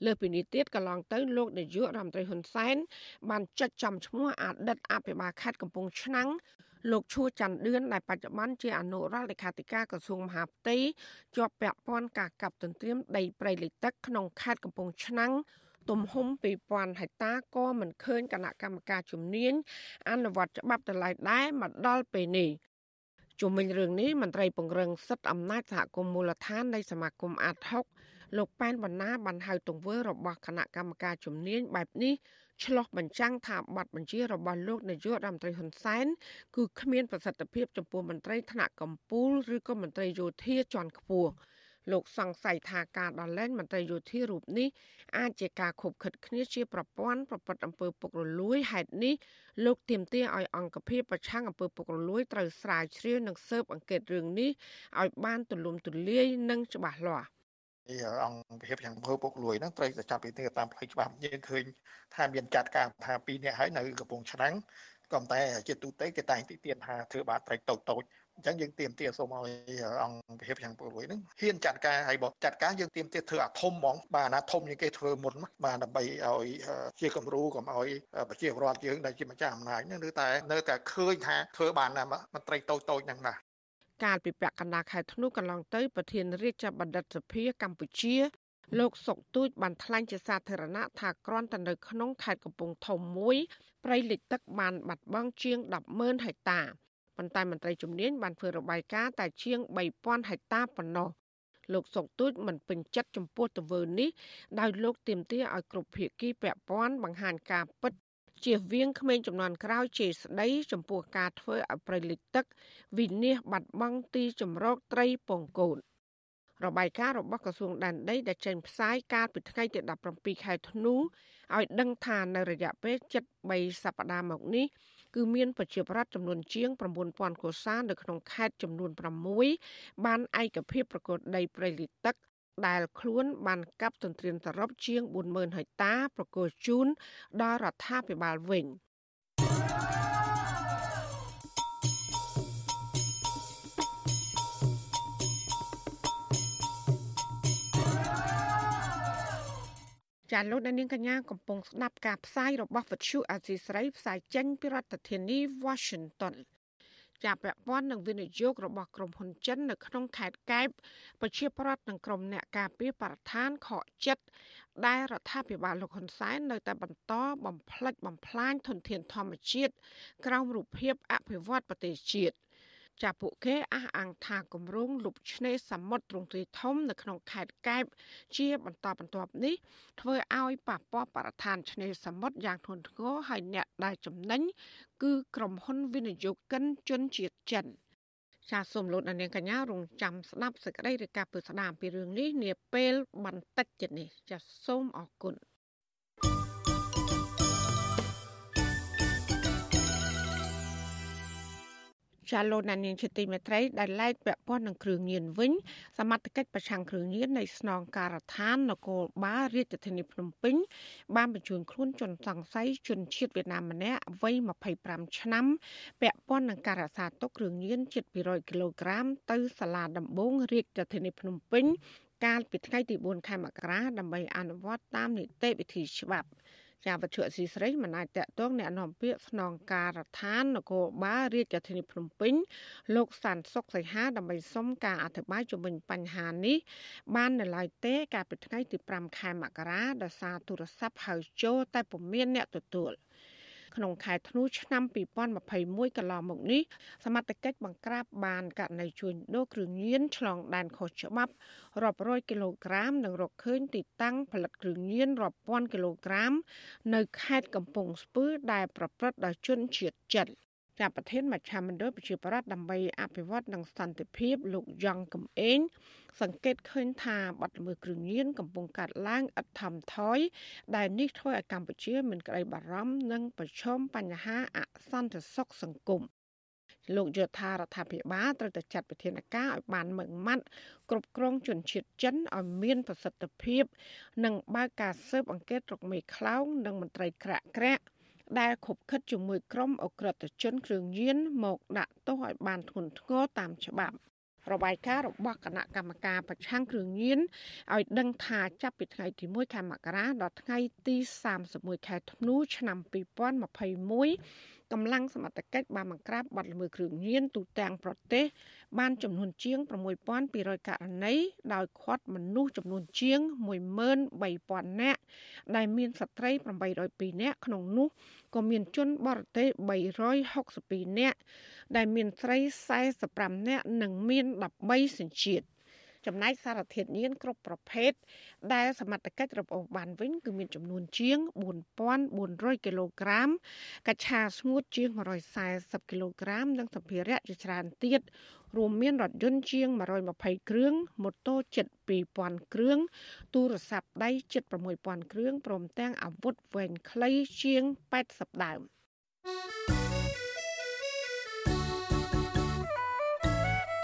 Speaker 4: លើពីនេះទៀតកន្លងទៅលោកនាយករដ្ឋមន្ត្រីហ៊ុនសែនបានចាត់ចំឈ្មោះអតីតអភិបាលខេត្តកំពង់ឆ្នាំងលោកឈួច័ន្ទឌឿនដែលបច្ចុប្បន្នជាអនុរដ្ឋលេខាធិការក្រសួងមហាផ្ទៃជាប់ពាក់ព័ន្ធការកាប់ទន្ទ្រានដីព្រៃលិចទឹកក្នុងខេត្តកំពង់ឆ្នាំង ទំហំ2000ហិកតាក៏មិនឃើញគណៈកម្មការជំនាញអនុវត្តច្បាប់ទៅឡើយដែរមកដល់ពេលនេះជុំវិញរឿងនេះមន្ត្រីពង្រឹងសិទ្ធិអំណាចសហគមន៍មូលដ្ឋាននៃសមាគមអាត6លោកប៉ែនបណ្ណាបានហៅទង្វើរបស់គណៈកម្មការជំនាញបែបនេះឆ្លោះបញ្ចាំងថាប័ណ្ណបញ្ជារបស់លោកនាយករដ្ឋមន្ត្រីហ៊ុនសែនគឺគ្មានប្រសិទ្ធភាពចំពោះមន្ត្រីថ្នាក់កម្ពុជាឬក៏មន្ត្រីយោធាជាន់ខ្ពស់ លោកសង្ស័យថាការដល់លែងមន្ត្រីយោធារូបនេះអាចជាការខົບខិតគ្នាជាប្រព័ន្ធប្រព្រឹត្តអំពើពុករលួយហេតុនេះលោកទាមទារឲ្យអង្គភាពប្រឆាំងអំពើពុករលួយត្រូវស្រាវជ្រាវនិងស៊ើបអង្កេតរឿងនេះឲ្យបានទូលំទូលាយនិងច្បាស់លាស់
Speaker 20: អង្គភាពយ៉ាងមើលពុកលួយហ្នឹងត្រូវតែចាប់ពីនេះតាមផ្លូវច្បាប់យើងឃើញថាមានចាត់ការថា2នាក់ហើយនៅកំពង់ឆ្នាំងក៏តែជាទូទៅគេតែងទីទានថាធ្វើបាបត្រីតូចតូច អញ្ចឹងយើងទៀមទាសូមឲ្យអង្គភាពយ៉ាងពុកលួយហ្នឹងហ៊ានចាត់ការហើយបើចាត់ការយើងទៀមទាធ្វើអាធំហ្មងបាទអាណាធំជាងគេធ្វើមុនបាទដើម្បីឲ្យជាគំរូកុំឲ្យប្រជាពលរដ្ឋយើងដែលជាម្ចាស់អំណាចហ្នឹងនៅតែនៅតែឃើញថាធ្វើបានណាមន្ត្រីតូចតូចហ្នឹងណា
Speaker 4: កាលពីពាក់កណ្ដាលខែធ្នូកន្លងទៅប្រធានរាជបណ្ឌិតសភាកម្ពុជាលោកសុកទូចបានថ្លែងជាសាធារណៈថាគ្រាន់តែនៅក្នុងខេត្តកំពង់ធំមួយព្រៃលិចទឹកបានបាត់បង់ជាង100,000ហិកតា ប៉ុន្តែមន្ត្រីជំនាញបានធ្វើរបាយការណ៍តែជាង3000ហិកតាប៉ុណ្ណោះលោកសុកទូចមិនពេញចិត្តចំពោះទង្វើនេះដោយលោកទាមទារឲ្យគ្រប់ភាគីពាក់ព័ន្ធបង្ហាញការពិតជៀសវាងក្មេងចំនួនក្រោយជេរស្ដីចំពោះការធ្វើឲ្យប្រៃលិចទឹកវិនិច្ឆ័យបាត់បង់ទីជម្រកត្រីពងកូនរបាយការណ៍របស់ក្រសួងដែនដីដែលចេញផ្សាយកាលពីថ្ងៃទី17ខែធ្នូឲ្យដឹងថានៅរយៈពេល73សប្តាហ៍មកនេះ គឺមានប្រជាប្រដ្ឋចំនួនជាង9000កុសានៅក្នុងខេត្តចំនួន6បានឯកភាពប្រកួតដីព្រៃលិចទឹកដែលខ្លួនបានកាប់ទន្ទ្រានសរុបជាង40000ហិកតាប្រគល់ជូនដល់រដ្ឋាភិបាលវិញ ចាលោកនាងកញ្ញាកំពុងស្ដាប់ការផ្សាយរបស់វិទ្យុអាស៊ីស្រីផ្សាយចេញពីរដ្ឋធានី Washington ចាប់ពាក់ព័ន្ធនឹងវិនិយោគរបស់ក្រុមហ៊ុនចិននៅក្នុងខេត្តកែបប្រជាប្រដ្ឋនិងក្រុមអ្នកការពារបរិស្ថានខកចិត្តដែលរដ្ឋាភិបាលលោកហ៊ុនសែននៅតែបន្តបំផ្លិចបំផ្លាញធនធានធម្មជាតិក្រោមរូបភាពអភិវឌ្ឍប្រទេសជាតិ ចាពួកគេអះអាងថាគម្រោងលុបឆ្នេរសមុទ្រទ្រង់ទ្រាយធំនៅក្នុងខេត្តកែបជាបន្តបន្ទាប់នេះធ្វើឲ្យប៉ះពាល់បរិស្ថានឆ្នេរសមុទ្រយ៉ាងធ្ងន់ធ្ងរហើយអ្នកដែលចំណេញគឺក្រុមហ៊ុនវិនិយោគិនជនជាតិចិនចាសសូមលោកអ្នកនាងកញ្ញារងចាំស្ដាប់សេចក្តីរាយការណ៍ពីស្ដាមពីរឿងនេះនាពេលបន្តិចទៀតនេះចាសសូមអរគុណ ចាលោកណានៀងជាទីមេត្រីដែលឡែកពាក់ព័ន្ធនឹងគ្រឿងញៀនវិញសមត្ថកិច្ចប្រឆាំងគ្រឿងញៀននៃស្នងការដ្ឋាននគរបាលរាជធានីភ្នំពេញបានបញ្ជូនខ្លួនជនសង្ស័យជនជាតិវៀតណាមម្នាក់វ័យ25ឆ្នាំពាក់ព័ន្ធនឹងការរក្សាទុកគ្រឿងញៀនជិត200គីឡូក្រាមទៅសាលាដំបងរាជធានីភ្នំពេញកាលពីថ្ងៃទី4ខែមករាដើម្បីអនុវត្តតាមនីតិវិធីច្បាប់ ចាវត្ថុអសីស្រីមិនអាចតកតងแนะនាំពាក្យស្នងការដ្ឋាននគរបាលរាជធានីភ្នំពេញលោកសានសុកសីហាដើម្បីសុំការអធិប្បាយជុំវិញបញ្ហានេះបាននៅឡើយទេកាលពីថ្ងៃទី5ខែមករាដោយសារទូរស័ព្ទហៅចូលតែពុំមានអ្នកទទួល។ ក្នុងខែធ្នូឆ្នាំ2021កន្លងមកនេះសមត្ថកិច្ចបង្ក្រាបបានករណីជួញដូរគ្រឿងញៀនឆ្លងដែនខុសច្បាប់រាប់រយគីឡូក្រាមនិងរកឃើញទីតាំងផលិតគ្រឿងញៀនរាប់ពាន់គីឡូក្រាម នៅខេត្តកំពង់ស្ពឺដែលប្រព្រឹត្តដោយជនជាតិចិន ចាប់ប្រធានមជ្ឈមណ្ឌលប្រជាប្រដ្ឋដើម្បីអភិវឌ្ឍនិងសន្តិភាពលោកយ៉ងកំឯងសង្កេតឃើញថាបាត់ល្មើសគ្រឿងញៀនកំពុងកាត់ឡើងឥតថមថយដែលនេះធ្វើឲ្យកម្ពុជាមានក្តីបារម្ភនិងប្រឈមបញ្ហាអសន្តិសុខសង្គមលោកយថារដ្ឋាភិបាលត្រូវតែចាត់វិធានការឲ្យបានម៉ឺងម៉ាត់គ្រប់គ្រងជនជាតិចិនឲ្យមានប្រសិទ្ធភាព និងបើកការស៊ើបអង្កេតរកមេខ្លោងនិងមន្ត្រីក្រាក់ក្រាក់ ដែលខົບខិតជាមួយក្រុមអក្រិតជនគ្រឿងញៀនមកដាក់ទោសឲ្យបានធ្ងន់ធ្ងរតាមច្បាប់របាយការណ៍របស់គណៈកម្មការប្រឆាំងគ្រឿងញៀនឲ្យដឹងថាចាប់ពីថ្ងៃទី1ខែមករាដល់ថ្ងៃទី31ខែធ្នូឆ្នាំ2021 កម្លាំងសមត្ថកិច្ចបានបង្ក្រាបបទល្មើសគ្រឿងញៀនទូទាំងប្រទេស បានចំនួនជាង6200ករណីដោយឃាត់មនុស្សចំនួនជាង13000នាក់ដែលមានស្ត្រី802នាក់ក្នុងនោះក៏មានជនបរទេស362នាក់ដែលមានស្រី45នាក់និងមាន13សញ្ជាតិ ចំណែកសារធាតុញៀនគ្រប់ប្រភេទដែលសមត្ថកិច្ចរបុបានវិញគឺមានចំនួនជាង4400គីឡូក្រាមកញ្ឆាស្ងួតជាង140គីឡូក្រាម និងសម្ភារៈជាច្រើនទៀតរួមមានរថយន្តជាង120គ្រឿងម៉ូតូជិត2000គ្រឿងទូរស័ព្ទដៃជិត6000គ្រឿងព្រមទាំងអាវុធវែងខ្លីជាង80ដើម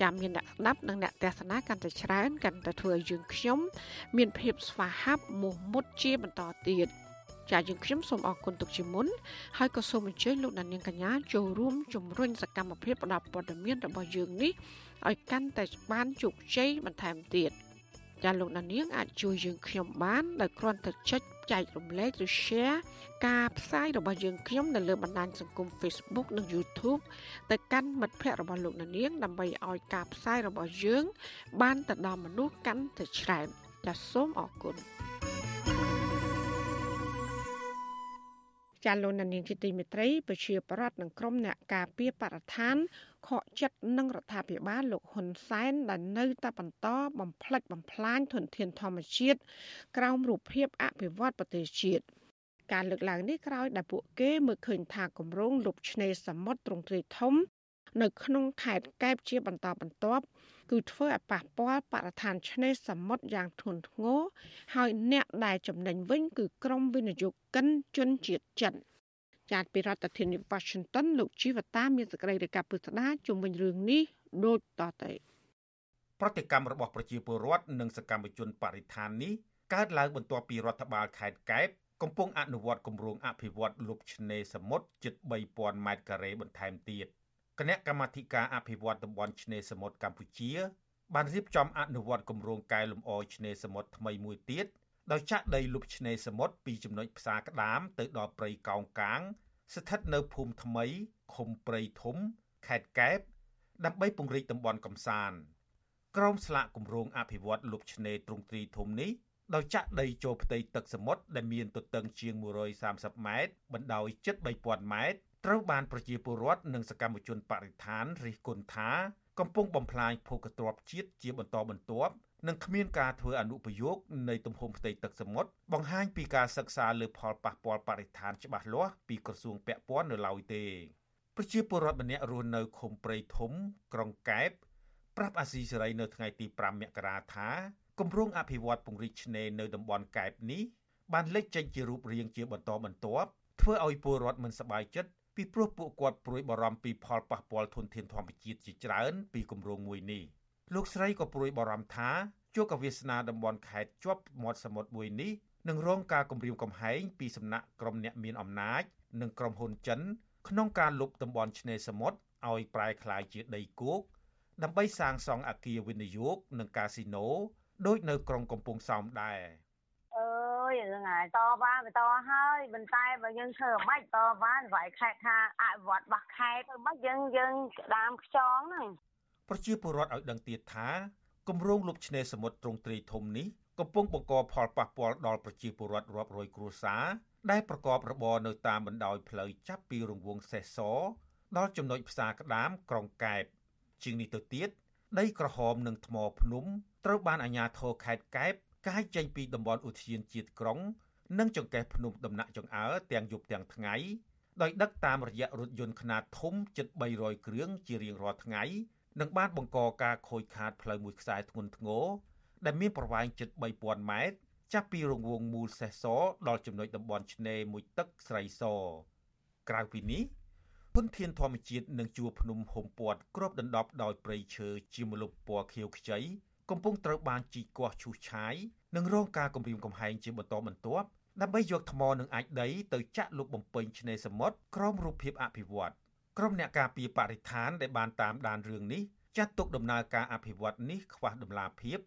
Speaker 4: ចាំមានអ្នកស្ដាប់និងអ្នកទស្សនាកាន់តែច្រើនកាន់តែធ្វើឲ្យយើងខ្ញុំ មានភាពស្វាហាប់មោះមុតជាបន្តទៀតចាយើងខ្ញុំសូមអរគុណទុកជាមុនហើយក៏សូមអញ្ជើញលោកអ្នកនាងកញ្ញាចូលរួមជំរុញសកម្មភាពផ្តល់ព័ត៌មានរបស់យើងនេះឲ្យកាន់តែបានជោគជ័យបន្ថែមទៀតចាលោកអ្នកនាងអាចជួយយើងខ្ញុំបានដោយគ្រាន់តែចុច ចែករំលែកឬ share ការផ្សាយរបស់យើងខ្ញុំនៅលើបណ្ដាញសង្គម Facebook និង YouTube ទៅកាន់មិត្តភ័ក្តិរបស់លោកអ្នកនាងដើម្បីឲ្យការផ្សាយរបស់យើង បានទៅដល់មនុស្សកាន់តែច្រើនចាសសូមអរគុណចាលោកនាងជាទីមេត្រីប្រជាប្រដ្ឋនិងក្រុមអ្នកការពារបរិស្ថាន ខកចិត្តនឹងរដ្ឋាភិបាលលោកហ៊ុនសែនដែលនៅតែបន្តបំផ្លិចបំផ្លាញធនធានធម្មជាតិក្រោមរូបភាពអភិវឌ្ឍប្រទេសជាតិការលើកឡើងនេះក្រោយដែលពួកគេមើលឃើញថាគម្រោងលុបឆ្នេរសមុទ្រទ្រង់ទ្រាយធំ នៅក្នុងខេត្តកែបជាបន្តបន្ទាប់គឺធ្វើឲ្យប៉ះពាល់បរិស្ថានឆ្នេរសមុទ្រយ៉ាងធ្ងន់ធ្ងរហើយអ្នកដែលចំណេញវិញគឺក្រុមវិនិយោគិនជនជាតិចិន ចាត់ពីរដ្ឋធានី Washington លោកជីវតាមានសេចក្តីរាយការណ៍ពិស្ដារជុំវិញរឿងនេះដូចតទៅ
Speaker 21: ប្រតិកម្មរបស់ប្រជាពលរដ្ឋនិងសកម្មជនបរិស្ថាននេះកើតឡើងបន្ទាប់ពីរដ្ឋបាលខេត្តកែបកំពុងអនុវត្តគម្រោងអភិវឌ្ឍលុបឆ្នេរសមុទ្រជិត3000ម៉ែត្រការ៉េបន្ថែមទៀតគណៈកម្មាធិការអភិវឌ្ឍតំបន់ឆ្នេរសមុទ្រកម្ពុជា បានរៀបចំអនុវត្តគម្រោងកែលម្អឆ្នេរសមុទ្រថ្មីមួយទៀត ដោយចាក់ដីលុបឆ្នេរសមុទ្រពីចំណុចផ្សារក្តាមទៅដល់ព្រៃកោងកាង ស្ថិតនៅភូមិថ្មីឃុំព្រៃធំខេត្តកែបដើម្បីពង្រីកតំបន់កំសាន្តក្រុមស្លាកគម្រោងអភិវឌ្ឍលុបឆ្នេរទ្រង់ទ្រីធំនេះដោយចាក់ដីចូលផ្ទៃទឹកសមុទ្រដែលមានទទឹងជាង130ម៉ែត្របណ្ដោយជិត3000ម៉ែត្រត្រូវបានប្រជាពលរដ្ឋនិងសកម្មជនបរិស្ថានរិះគន់ថា កំពុងបំផ្លាញភោគទ្រព្យជាតិជាបន្តបន្ទាប់ និងគ្មានការធ្វើអនុប្រយោគនៃទំហំផ្ទៃទឹកសមុទ្របង្ហាញពីការសិក្សាលើផលប៉ះពាល់បរិស្ថានច្បាស់លាស់ពីក្រសួងពាក់ព័ន្ធនៅឡើយទេប្រជាពលរដ្ឋម្នាក់រស់នៅឃុំព្រៃធំ ក្រុងកែបប្រាប់អាស៊ីសេរីនៅថ្ងៃទី5មករាថាគម្រោងអភិវឌ្ឍពង្រីកឆ្នេរនៅតំបន់កែបនេះបានលេចចេញជារូបរាងជាបន្តបន្ទាប់ធ្វើឲ្យពលរដ្ឋមិនសប្បាយចិត្តពីព្រោះពួកគាត់ព្រួយបារម្ភពីផលប៉ះពាល់ធនធានធម្មជាតិជាច្រើនពីគម្រោងមួយនេះ លោកស្រីក៏ព្រួយបារម្ភថាជួកវាសនាតំបន់ខេត្តជាប់មាត់សមុទ្រមួយនេះនឹងរងការគំរាមកំហែងពីសំណាក់ក្រុមអ្នកមានអំណាច និងក្រុមហ៊ុនចិន ក្នុងការលុបតំបន់ឆ្នេរសមុទ្រឲ្យប្រែក្លាយជាដីគោកដើម្បីសាងសង់អគារវិនិយោគនិងកាស៊ីណូដូចនៅក្រុងកំពង់សោមដែរ
Speaker 22: អើយហ្នឹងហើយតបានទៅតហើយប៉ុន្តែបើយើងធ្វើមិនតបានវាយខេតថាអភិវឌ្ឍបោះខេតធ្វើមិនយើងយើងក្តាមខ្យងហ្នឹង
Speaker 21: ប្រជាពលរដ្ឋឲ្យដឹងទៀតថាគម្រោងលុបឆ្នេរសមុទ្រទ្រង់ទ្រាយធំនេះកំពុងបង្កផលប៉ះពាល់ដល់ប្រជាពលរដ្ឋរាប់រយគ្រួសារដែលប្រកបរបរនៅតាមបណ្ដោយផ្លូវចាប់ពីរង្វង់សេះសដល់ចំណុចផ្សារក្តាមក្រុងកែបជាងនេះទៅទៀតដីក្រហមនិងថ្មភ្នំត្រូវបានអាជ្ញាធរខេត្តកែបកាយចេញពីតំបន់ឧទ្យានជាតិក្រុង និងចង្កេះភ្នំដំណាក់ចង្អើទាំងយប់ទាំងថ្ងៃដោយដឹកតាមរយៈរថយន្តខ្នាតធំជិត300គ្រឿងជារៀងរាល់ថ្ងៃ និងបានបង្កការខូចខាតផ្លូវមួយខ្សែធ្ងន់ធ្ងរដែលមានប្រវែងជិត3000ម៉ែត្រចាប់ពីរង្វង់មូលសេះសដល់ចំណុចតំបន់ឆ្នេរមួយទឹកស្រីសក្រៅពីនេះធនធានធម្មជាតិនិងជួរភ្នំហុំព័ទ្ធគ្របដណ្ដប់ដោយព្រៃឈើជាម្លប់ពណ៌ខៀវខ្ចីកំពុងត្រូវបានជីកគាស់ឈូសឆាយនិងរងការគំរាមកំហែងជាបន្តបន្ទាប់ដើម្បីយកថ្មនិងអាចដីទៅចាក់លុបបំពេញឆ្នេរសមុទ្រក្រោមរូបភាពអភិវឌ្ឍ ក្រុមអ្នកការពារបរិស្ថានដែលបានតាមដានរឿងនេះចាត់ទុកដំណើរការអភិវឌ្ឍនេះខ្វះដំណាភាព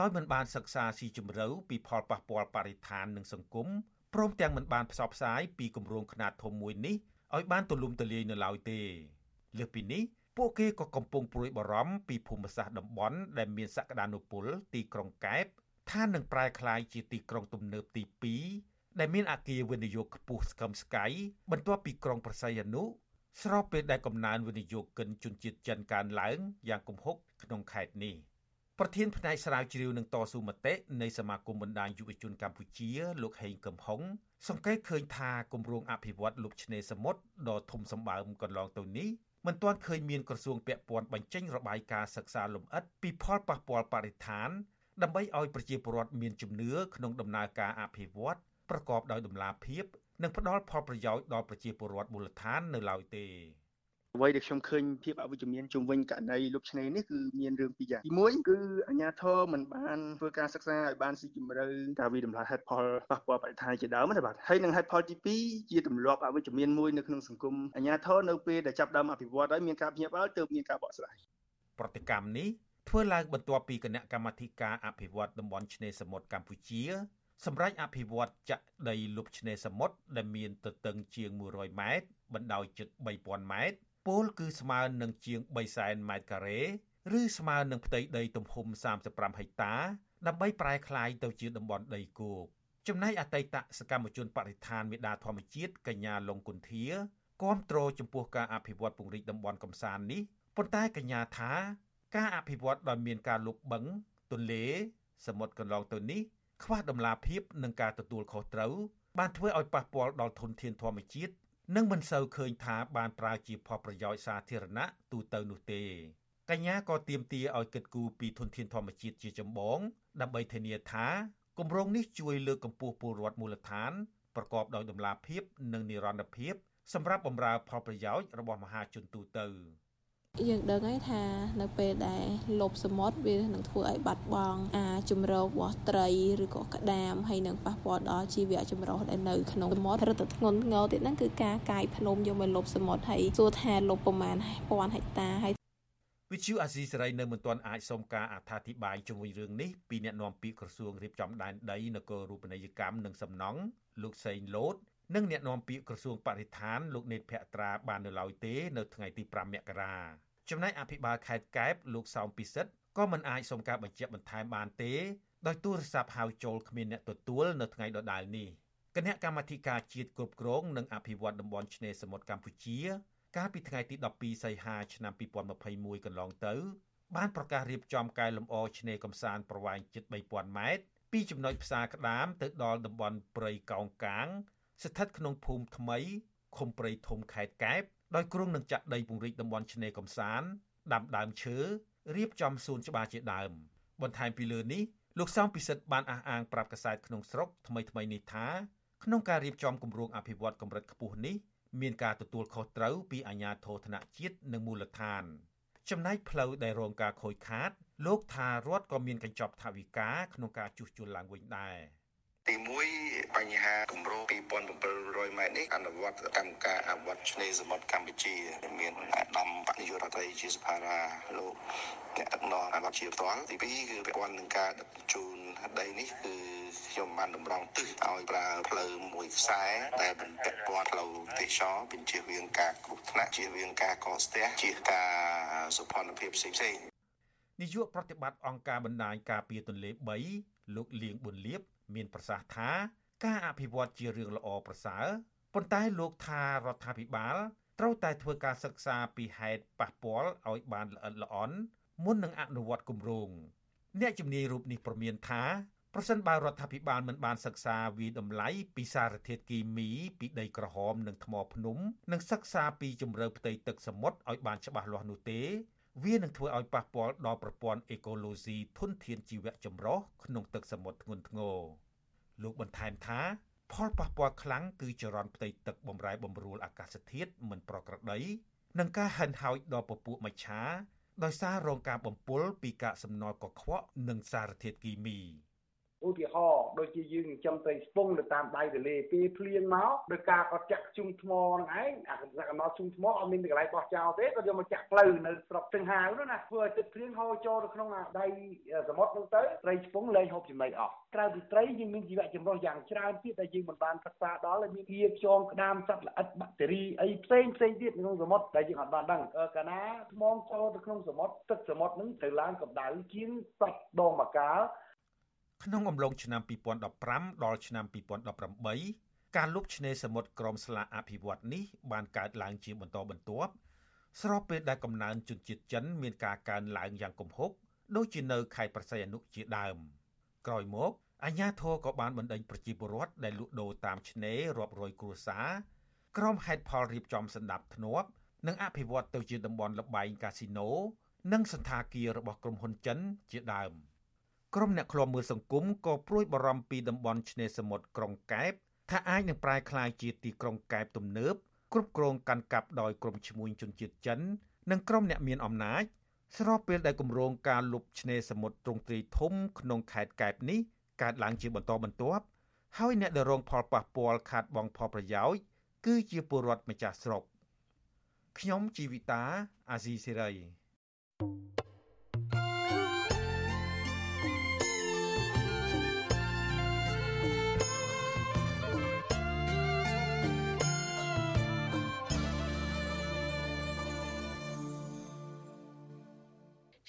Speaker 21: ដោយមិនបានសិក្សាស៊ីជម្រៅពីផលប៉ះពាល់បរិស្ថាននិងសង្គមព្រមទាំងមិនបានផ្សព្វផ្សាយពីគម្រោងខ្នាតធំមួយនេះឲ្យបានទូលំទូលាយនៅឡើយទេលើសពីនេះពួកគេក៏កំពុងព្រួយបារម្ភពីភូមិសាស្ត្រតំបន់ដែលមានសក្តានុពលទីក្រុងកែបថានឹងប្រែក្លាយជាទីក្រុងទំនើបទី2ដែលមានអគារវិនិយោគខ្ពស់ស្កឹមស្កៃបន្ទាប់ពីក្រុងប្រស័យអនុ ស្របពេលដែលកំណើនវិនិយោគិនជនជាតិចិនកើនឡើងយ៉ាងគំហុកក្នុងខេត្តនេះប្រធានផ្នែកស្រាវជ្រាវនឹងតស៊ូមតិនៃសមាគមបណ្ដាញយុវជនកម្ពុជា លោកហេងកឹមហុងសង្កេតឃើញថាគម្រោងអភិវឌ្ឍលុបឆ្នេរសមុទ្រដ៏ធំសម្បើមកន្លងទៅនេះមិនទាន់ឃើញមានក្រសួងពាក់ព័ន្ធបញ្ចេញរបាយការណ៍សិក្សាលម្អិតពីផលប៉ះពាល់បរិស្ថានដើម្បីឲ្យប្រជាពលរដ្ឋមានជំនឿក្នុងដំណើរការអភិវឌ្ឍប្រកបដោយតម្លាភាព និងផ្ដល់ផលប្រយោជន៍ដល់ប្រជាពលរដ្ឋមូលដ្ឋាននៅឡើយទេ
Speaker 19: អ្វីដែលខ្ញុំឃើញភាពអវិជ្ជមានជុំវិញករណីលុបឆ្នេរនេះគឺមានរឿងពីរយ៉ាងទី1គឺអាជ្ញាធរមិនបានធ្វើការសិក្សាឲ្យបានស៊ីជម្រៅការវិតម្លៃហេតុផលប៉ះពាល់បរិស្ថានជាដើមទេបាទហើយនឹងហេតុផលទី2ជាទម្លាប់អវិជ្ជមានមួយនៅក្នុងសង្គមអាជ្ញាធរនៅពេលដែលចាប់ដើមអភិវឌ្ឍហើយមានការភ្ញាក់ផ្អើលទើបមានការបកស្រាយ
Speaker 21: ប្រតិកម្មនេះធ្វើឡើងបន្ទាប់ពីគណៈកម្មាធិការអភិវឌ្ឍតំបន់ឆ្នេរសមុទ្រកម្ពុជា សម្រាប់អភិវឌ្ឍចាក់ដីលុបឆ្នេរសមុទ្រដែលមានទទឹងជាង100ម៉ែត្របណ្ដោយជិត3000ម៉ែត្រពលគឺស្មើនឹងជាង3សែនម៉ែត្រការ៉េឬស្មើនឹងផ្ទៃដីទំហំ35ហិកតា ដើម្បីប្រែក្លាយទៅជាតំបន់ដីគោកចំណែកអតីតសកម្មជនបរិស្ថានមេដាធម្មជាតិកញ្ញាលងគុន្ធាគាំទ្រចំពោះការអភិវឌ្ឍពង្រីកតំបន់កំសាន្តនេះប៉ុន្តែកញ្ញាថា ការអភិវឌ្ឍដោយមានការលុបបឹងទន្លេសមុទ្រកន្លងទៅនេះ ខ្វះដំណាភាពនិងការទទួលខុសត្រូវបានធ្វើឲ្យប៉ះពាល់ដល់ធនធានធម្មជាតិនិងមិនសូវឃើញថាបានប្រើជាផលប្រយោជន៍សាធារណៈទូទៅនោះទេកញ្ញាក៏ទាមទារឲ្យគិតគូរពីធនធានធម្មជាតិជាចម្បង ដើម្បីធានាថាគម្រោងនេះជួយលើកកម្ពស់ពលរដ្ឋមូលដ្ឋានប្រកបដោយតម្លាភាពនិងនិរន្តរភាពសម្រាប់បម្រើផលប្រយោជន៍របស់មហាជនទូទៅ។
Speaker 23: យើងដឹងហើយថានៅពេលដែលលុបសមុទ្រវានឹងធ្វើឲ្យបាត់បង់អាជំរករបស់ត្រីឬក៏ក្តាមហើយនឹងប៉ះពាល់ដល់ជីវៈចម្រុះដែលនៅក្នុងសមុទ្ររឹតធ្ងន់ធ្ងរទៀតហ្នឹងគឺការកាយភ្នំយកមកលុបសមុទ្រហើយសួរថាលុបប្រមាណពាន់ហិកតាហើយ
Speaker 21: វិទ្យុអាស៊ីសេរីនៅមិនទាន់អាចសុំការអត្ថាធិប្បាយជុំវិញរឿងនេះពីអ្នកនាំពាក្យក្រសួងរៀបចំដែនដីនគររូបនីយកម្មនិងសំណង់លោកសេងលូតនិងអ្នកនាំពាក្យក្រសួងបរិស្ថានលោកនេតភក្ត្រាបាននៅឡើយទេ នៅថ្ងៃទី5មករា ចំណែកអភិបាលខេត្តកែបលោកសោមពិសិដ្ឋក៏មិនអាចសុំការបញ្ជាក់បន្ថែមបានទេដោយទូរស័ព្ទហៅចូលគ្មានអ្នកទទួលនៅថ្ងៃដដែលនេះគណៈកម្មាធិការជាតិគ្រប់គ្រងនិងអភិវឌ្ឍតំបន់ឆ្នេរសមុទ្រកម្ពុជា កាលពីថ្ងៃទី12សីហាឆ្នាំ2021កន្លងទៅ បានប្រកាសរៀបចំកែលម្អឆ្នេរកំសាន្តប្រវែងជិត3000ម៉ែត្រពីចំណុចផ្សារក្តាមទៅដល់តំបន់ព្រៃកោងកាង ស្ថិតក្នុងភូមិថ្មីឃុំព្រៃធំខេត្តកែប ដោយគ្រងនឹងចាក់ដីពង្រីកតំបន់ឆ្នេរកំសាន្តដាំដើមឈើរៀបចំសួនច្បារជាដើម បន្ថែមពីលើនេះលោកសំពិសិដ្ឋបានអះអាងប្រាប់កាសែតក្នុងស្រុកថ្មីថ្មីនេះថាក្នុងការរៀបចំគម្រោងអភិវឌ្ឍកម្រិតខ្ពស់នេះមានការទទួលខុសត្រូវពីអាជ្ញាធរថ្នាក់ជាតិនិងមូលដ្ឋាន ចំណែកផ្លូវដែលរងការខូចខាត លោកថារដ្ឋក៏មានកញ្ចប់ថវិកាក្នុងការជួសជុលឡើងវិញដែរ។
Speaker 24: ទី1បញ្ហាគម្រោង2700ម៉ែត្រនេះអនុវត្តកម្មការអវត្តឆ្នេរសមុទ្រកម្ពុជាមានអាដាមបនិយោរដ្ឋីជាសភារាលោកអ្នកដឹកនាំអវត្តជាផ្ទាល់ទី2គឺពាក់ព័ន្ធនឹងការដឹកជញ្ជូនដីនេះគឺខ្ញុំបានតម្រង់ទិសឲ្យប្រើផ្លូវមួយខ្សែដែលមិនពាក់ព័ន្ធផ្លូវទេសចរបញ្ជាវិងការគ្រោះថ្នាក់ជាវិងការកស្ទះជាការសុខភាពផ្សេងៗ
Speaker 21: នាយកប្រតិបត្តិអង្គការបណ្ដាញការពារទន្លេ3លោកលៀងប៊ុនលៀប មានប្រសាសន៍ថាការអភិវឌ្ឍជារឿងល្អប្រសើរប៉ុន្តែលោកថារដ្ឋាភិបាលត្រូវតែធ្វើការសិក្សាពីហេតុប៉ះពាល់ឲ្យបានល្អិតល្អន់មុននឹងអនុវត្តគម្រោងអ្នកជំនាញរូបនេះប្រមានថាប្រសិនបើរដ្ឋាភិបាលមិនបានសិក្សាវិតម្លៃពីសារធាតុគីមីពីដីក្រហមនិងថ្មភ្នំនិងសិក្សាពីជំរឿផ្ទៃទឹកសមុទ្រឲ្យបានច្បាស់លាស់នោះទេ វានឹងធ្វើឲ្យប៉ះពាល់ដល់ប្រព័ន្ធអេកូឡូស៊ីធនធានជីវៈចម្រុះក្នុងទឹកសមុទ្រធ្ងន់ធ្ងរលោកបន្ថែមថា ផលប៉ះពាល់ខ្លាំងគឺចរន្តផ្ទៃទឹកបំរែបំរួលអាកាសធាតុមិនប្រក្រតីនិងការហិនហោចដល់ពពួកមច្ឆាដោយសាររងការបំពុលពីកាកសំណល់កខ្វក់និងសារធាតុគីមី
Speaker 25: ឧទាហរណ៍ដូចជាយើងចិញ្ចឹមត្រីស្ពងនៅតាមដៃទន្លេពេលភ្លៀងមកដោយការគាត់ចាក់ជុំថ្មហ្នឹងឯងអាកំណត់ជុំថ្មអត់មានកន្លែងបោះចោលទេគាត់យកមកចាក់ផ្លូវនៅស្រុកទឹងហាវនោះណាធ្វើឲ្យទឹកភ្លៀងហូរចូលទៅក្នុងដៃសមុទ្រហ្នឹងទៅត្រីស្ពងលែងហូបចំណីអស់ក្រៅពីត្រីយើងមានជីវៈចម្រុះយ៉ាងច្រើនទៀតដែលយើងមិនបានសិក្សាដល់ហើយមានជាខ្យងក្តាមសត្វល្អិតបាក់តេរីអីផ្សេងផ្សេងទៀតក្នុងសមុទ្រដែលយើងអត់បានដឹងកាលណាថ្មចូលទៅក្នុងសមុទ្រទឹកសមុទ្រហ្នឹងទៅឡើងកម្ដៅជាងសត្វដងមកកាល
Speaker 21: ក្នុងអំឡុងឆ្នាំ2015ដល់ឆ្នាំ2018ការលុបឆ្នេរសមុទ្រក្រមស្លាអភិវឌ្ឍនេះបានកើតឡើងជាបន្តបន្ទាប់ស្របពេលដែលកំណើនជនជាតិចិនមានការកើនឡើងយ៉ាងគំហុកដូចជានៅខេត្តប្រស័យអនុជាដើមក្រោយមកអាជ្ញាធរក៏បានបណ្ដេញប្រជាពលរដ្ឋដែលលក់ដូរតាមឆ្នេររាប់រយគ្រួសារក្រុមហេតុផលរៀបចំសម្ដាប់ធ្នាប់និងអភិវឌ្ឍទៅជាតំបន់លបែងកាស៊ីណូនិងសន្តាគាររបស់ក្រុមហ៊ុនចិនជាដើម ក្រុមអ្នកឃ្លាំមើលសង្គមក៏ព្រួយបារម្ភពីតំបន់ឆ្នេរសមុទ្រក្រុងកែបថាអាចនឹងប្រែក្លាយជាទីក្រុងកែបទំនើបគ្រប់គ្រងកាន់កាប់ដោយក្រុមឈ្មួញជនជាតិចិន និងក្រុមអ្នកមានអំណាចស្របពេលដែលគម្រោងការលុបឆ្នេរសមុទ្រទ្រង់ទ្រាយធំក្នុងខេត្តកែបនេះកើតឡើងជាបន្តបន្ទាប់ហើយអ្នកដែលរងផលប៉ះពាល់ខាតបង់ផលប្រយោជន៍គឺជាពលរដ្ឋម្ចាស់ស្រុកខ្ញុំជីវិតាអាស៊ីសេរី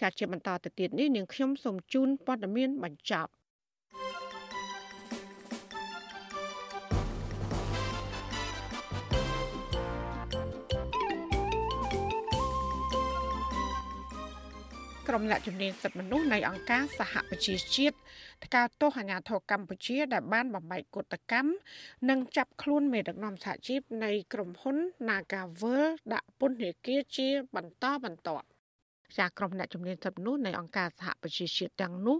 Speaker 4: ចាជាបន្តទៅទៀតនេះនាងខ្ញុំសូមជូនព័ត៌មានបញ្ចប់ក្រុមអ្នកជំនាញសិទ្ធិមនុស្សនៃអង្គការសហប្រជាជាតិថ្កោលទោសអាញាធរកម្ពុជា ដែលបានបំបែកកុតកម្មនិងចាប់ខ្លួនមេដឹកនាំសហជីពនៃក្រុមហ៊ុន Nagavel ដាក់ពន្ធនាគារជាបន្តបន្ទាប់ ចាក្រុមអ្នកជំនាញសិទ្ធិមនុស្សនៃអង្គការសហប្រជាជាតិទាំងនោះ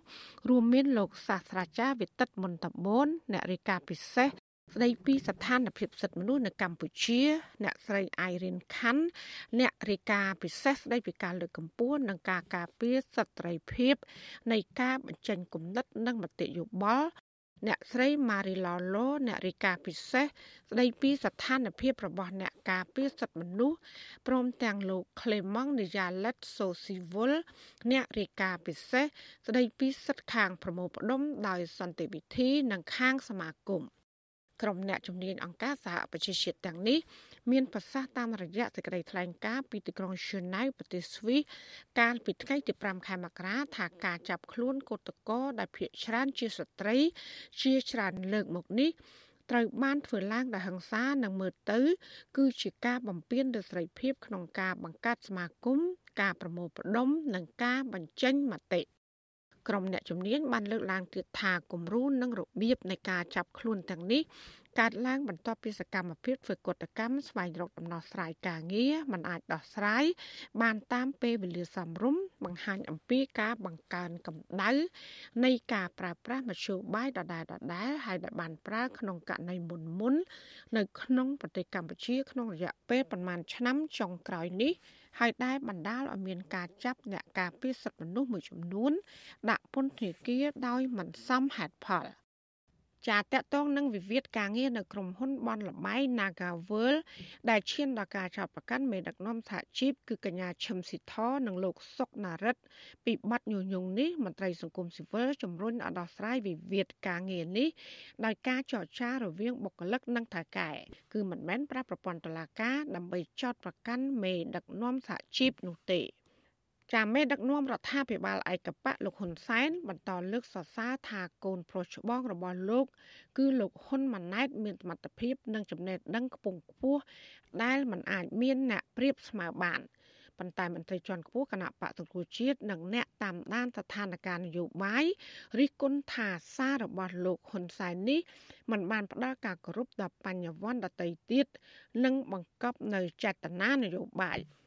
Speaker 4: រួមមានលោកសាស្ត្រាចារ្យវិទិតមន្តបូនអ្នករាយការណ៍ពិសេសស្ដីពីស្ថានភាពសិទ្ធិមនុស្សនៅកម្ពុជា អ្នកស្រីអៃរិនខាន់អ្នករាយការណ៍ពិសេសស្ដីពីការលើកកម្ពស់និងការការពារសិទ្ធិភាពនៃការបញ្ចេញគំនិតនិងមតិយោបល់ អ្នកស្រីម៉ារីឡូឡូអ្នករាយការណ៍ពិសេសស្ដីពីស្ថានភាពរបស់អ្នកការពារសិទ្ធិមនុស្សព្រមទាំងលោក Clement Niyalet Sosivul អ្នករាយការណ៍ពិសេសស្ដីពីសិទ្ធិខាងប្រមូលផ្ដុំដោយសន្តិវិធី និងខាងសមាគមក្រុមអ្នកជំនាញអង្គការសហប្រជាជាតិទាំងនេះ មានប្រសាសន៍តាមរយៈសេចក្តីថ្លែងការណ៍ពីទីក្រុងឈឺណៅប្រទេសស្វីសកាលពីថ្ងៃទី5ខែមករាថាការចាប់ខ្លួនកូតកោដែលភៀសច្រើនជាស្ត្រី ជាច្រើនលើកមកនេះត្រូវបានធ្វើឡើងដោយហិង្សានិងមើលទៅ គឺជាការបំពានលើសេរីភាពក្នុងការបង្កើតសមាគមការប្រមូលផ្ដុំនិងការបញ្ចេញមតិក្រុមអ្នកជំនាញបានលើកឡើងទៀតថាគំរូនិងរបៀបនៃការចាប់ខ្លួនទាំងនេះ កើតឡើងបន្ទាប់ពីសកម្មភាពធ្វើកតកម្មស្វែងរកដំណោះស្រាយការងារមិនអាចដោះស្រាយបានតាមពេលវេលាសមរម្យបង្ហាញអំពីការបង្កើនកម្ដៅនៃការប្រើប្រាស់មធ្យោបាយដដែលដដែលហើយដែលបានប្រើក្នុងករណីមុនមុននៅក្នុងប្រទេសកម្ពុជា ក្នុងរយៈពេលប្រមាណឆ្នាំចុងក្រោយនេះហើយដែលបណ្ដាលឲ្យមានការចាប់អ្នកការពារសិទ្ធិមនុស្សមួយចំនួនដាក់ពន្ធនាគារដោយមិនសមហេតុផល។ ចាតកតងនឹងវិវាទការងារនៅក្រុមហ៊ុនបនលបៃ Nagavel ដែលឈានដល់ការចាប់ប្រកាន់មេដឹកនាំសហជីពគឺកញ្ញាឈឹមស៊ីធនិងលោកសុកណារិតពីបទញុះញង់នេះមន្ត្រីសង្គមស៊ីវិលជំរុញឲ្យដោះស្រាយវិវាទការងារនេះដោយការចរចារវាងបុគ្គលិកនិងថៅកែគឺមិនមែនប្រើប្រព័ន្ធតុលាការដើម្បីចោទប្រកាន់មេដឹកនាំសហជីពនោះទេ ចាមេដឹកនាំរដ្ឋាភិបាលឯកបៈលោកហ៊ុនសែនបន្តលើកសរសើរថាកូនប្រុសច្បងរបស់លោក គឺលោកហ៊ុនម៉ាណែត មានសមត្ថភាពនិងចំណេះដឹងខ្ពង់ខ្ពស់ដែលមិនអាចមានអ្នកប្រៀបស្មើបានប៉ុន្តែមន្ត្រីជាន់ខ្ពស់គណៈបកសង្គ្រោះជាតិនិងអ្នកតាមដានស្ថានភាពនយោបាយរិះគន់ថាសាររបស់លោកហ៊ុនសែននេះมันបានផ្ដល់ការគោរពដល់បញ្ញវន្តដតីទៀតនិងបង្កប់នៅចេតនានយោបាយ។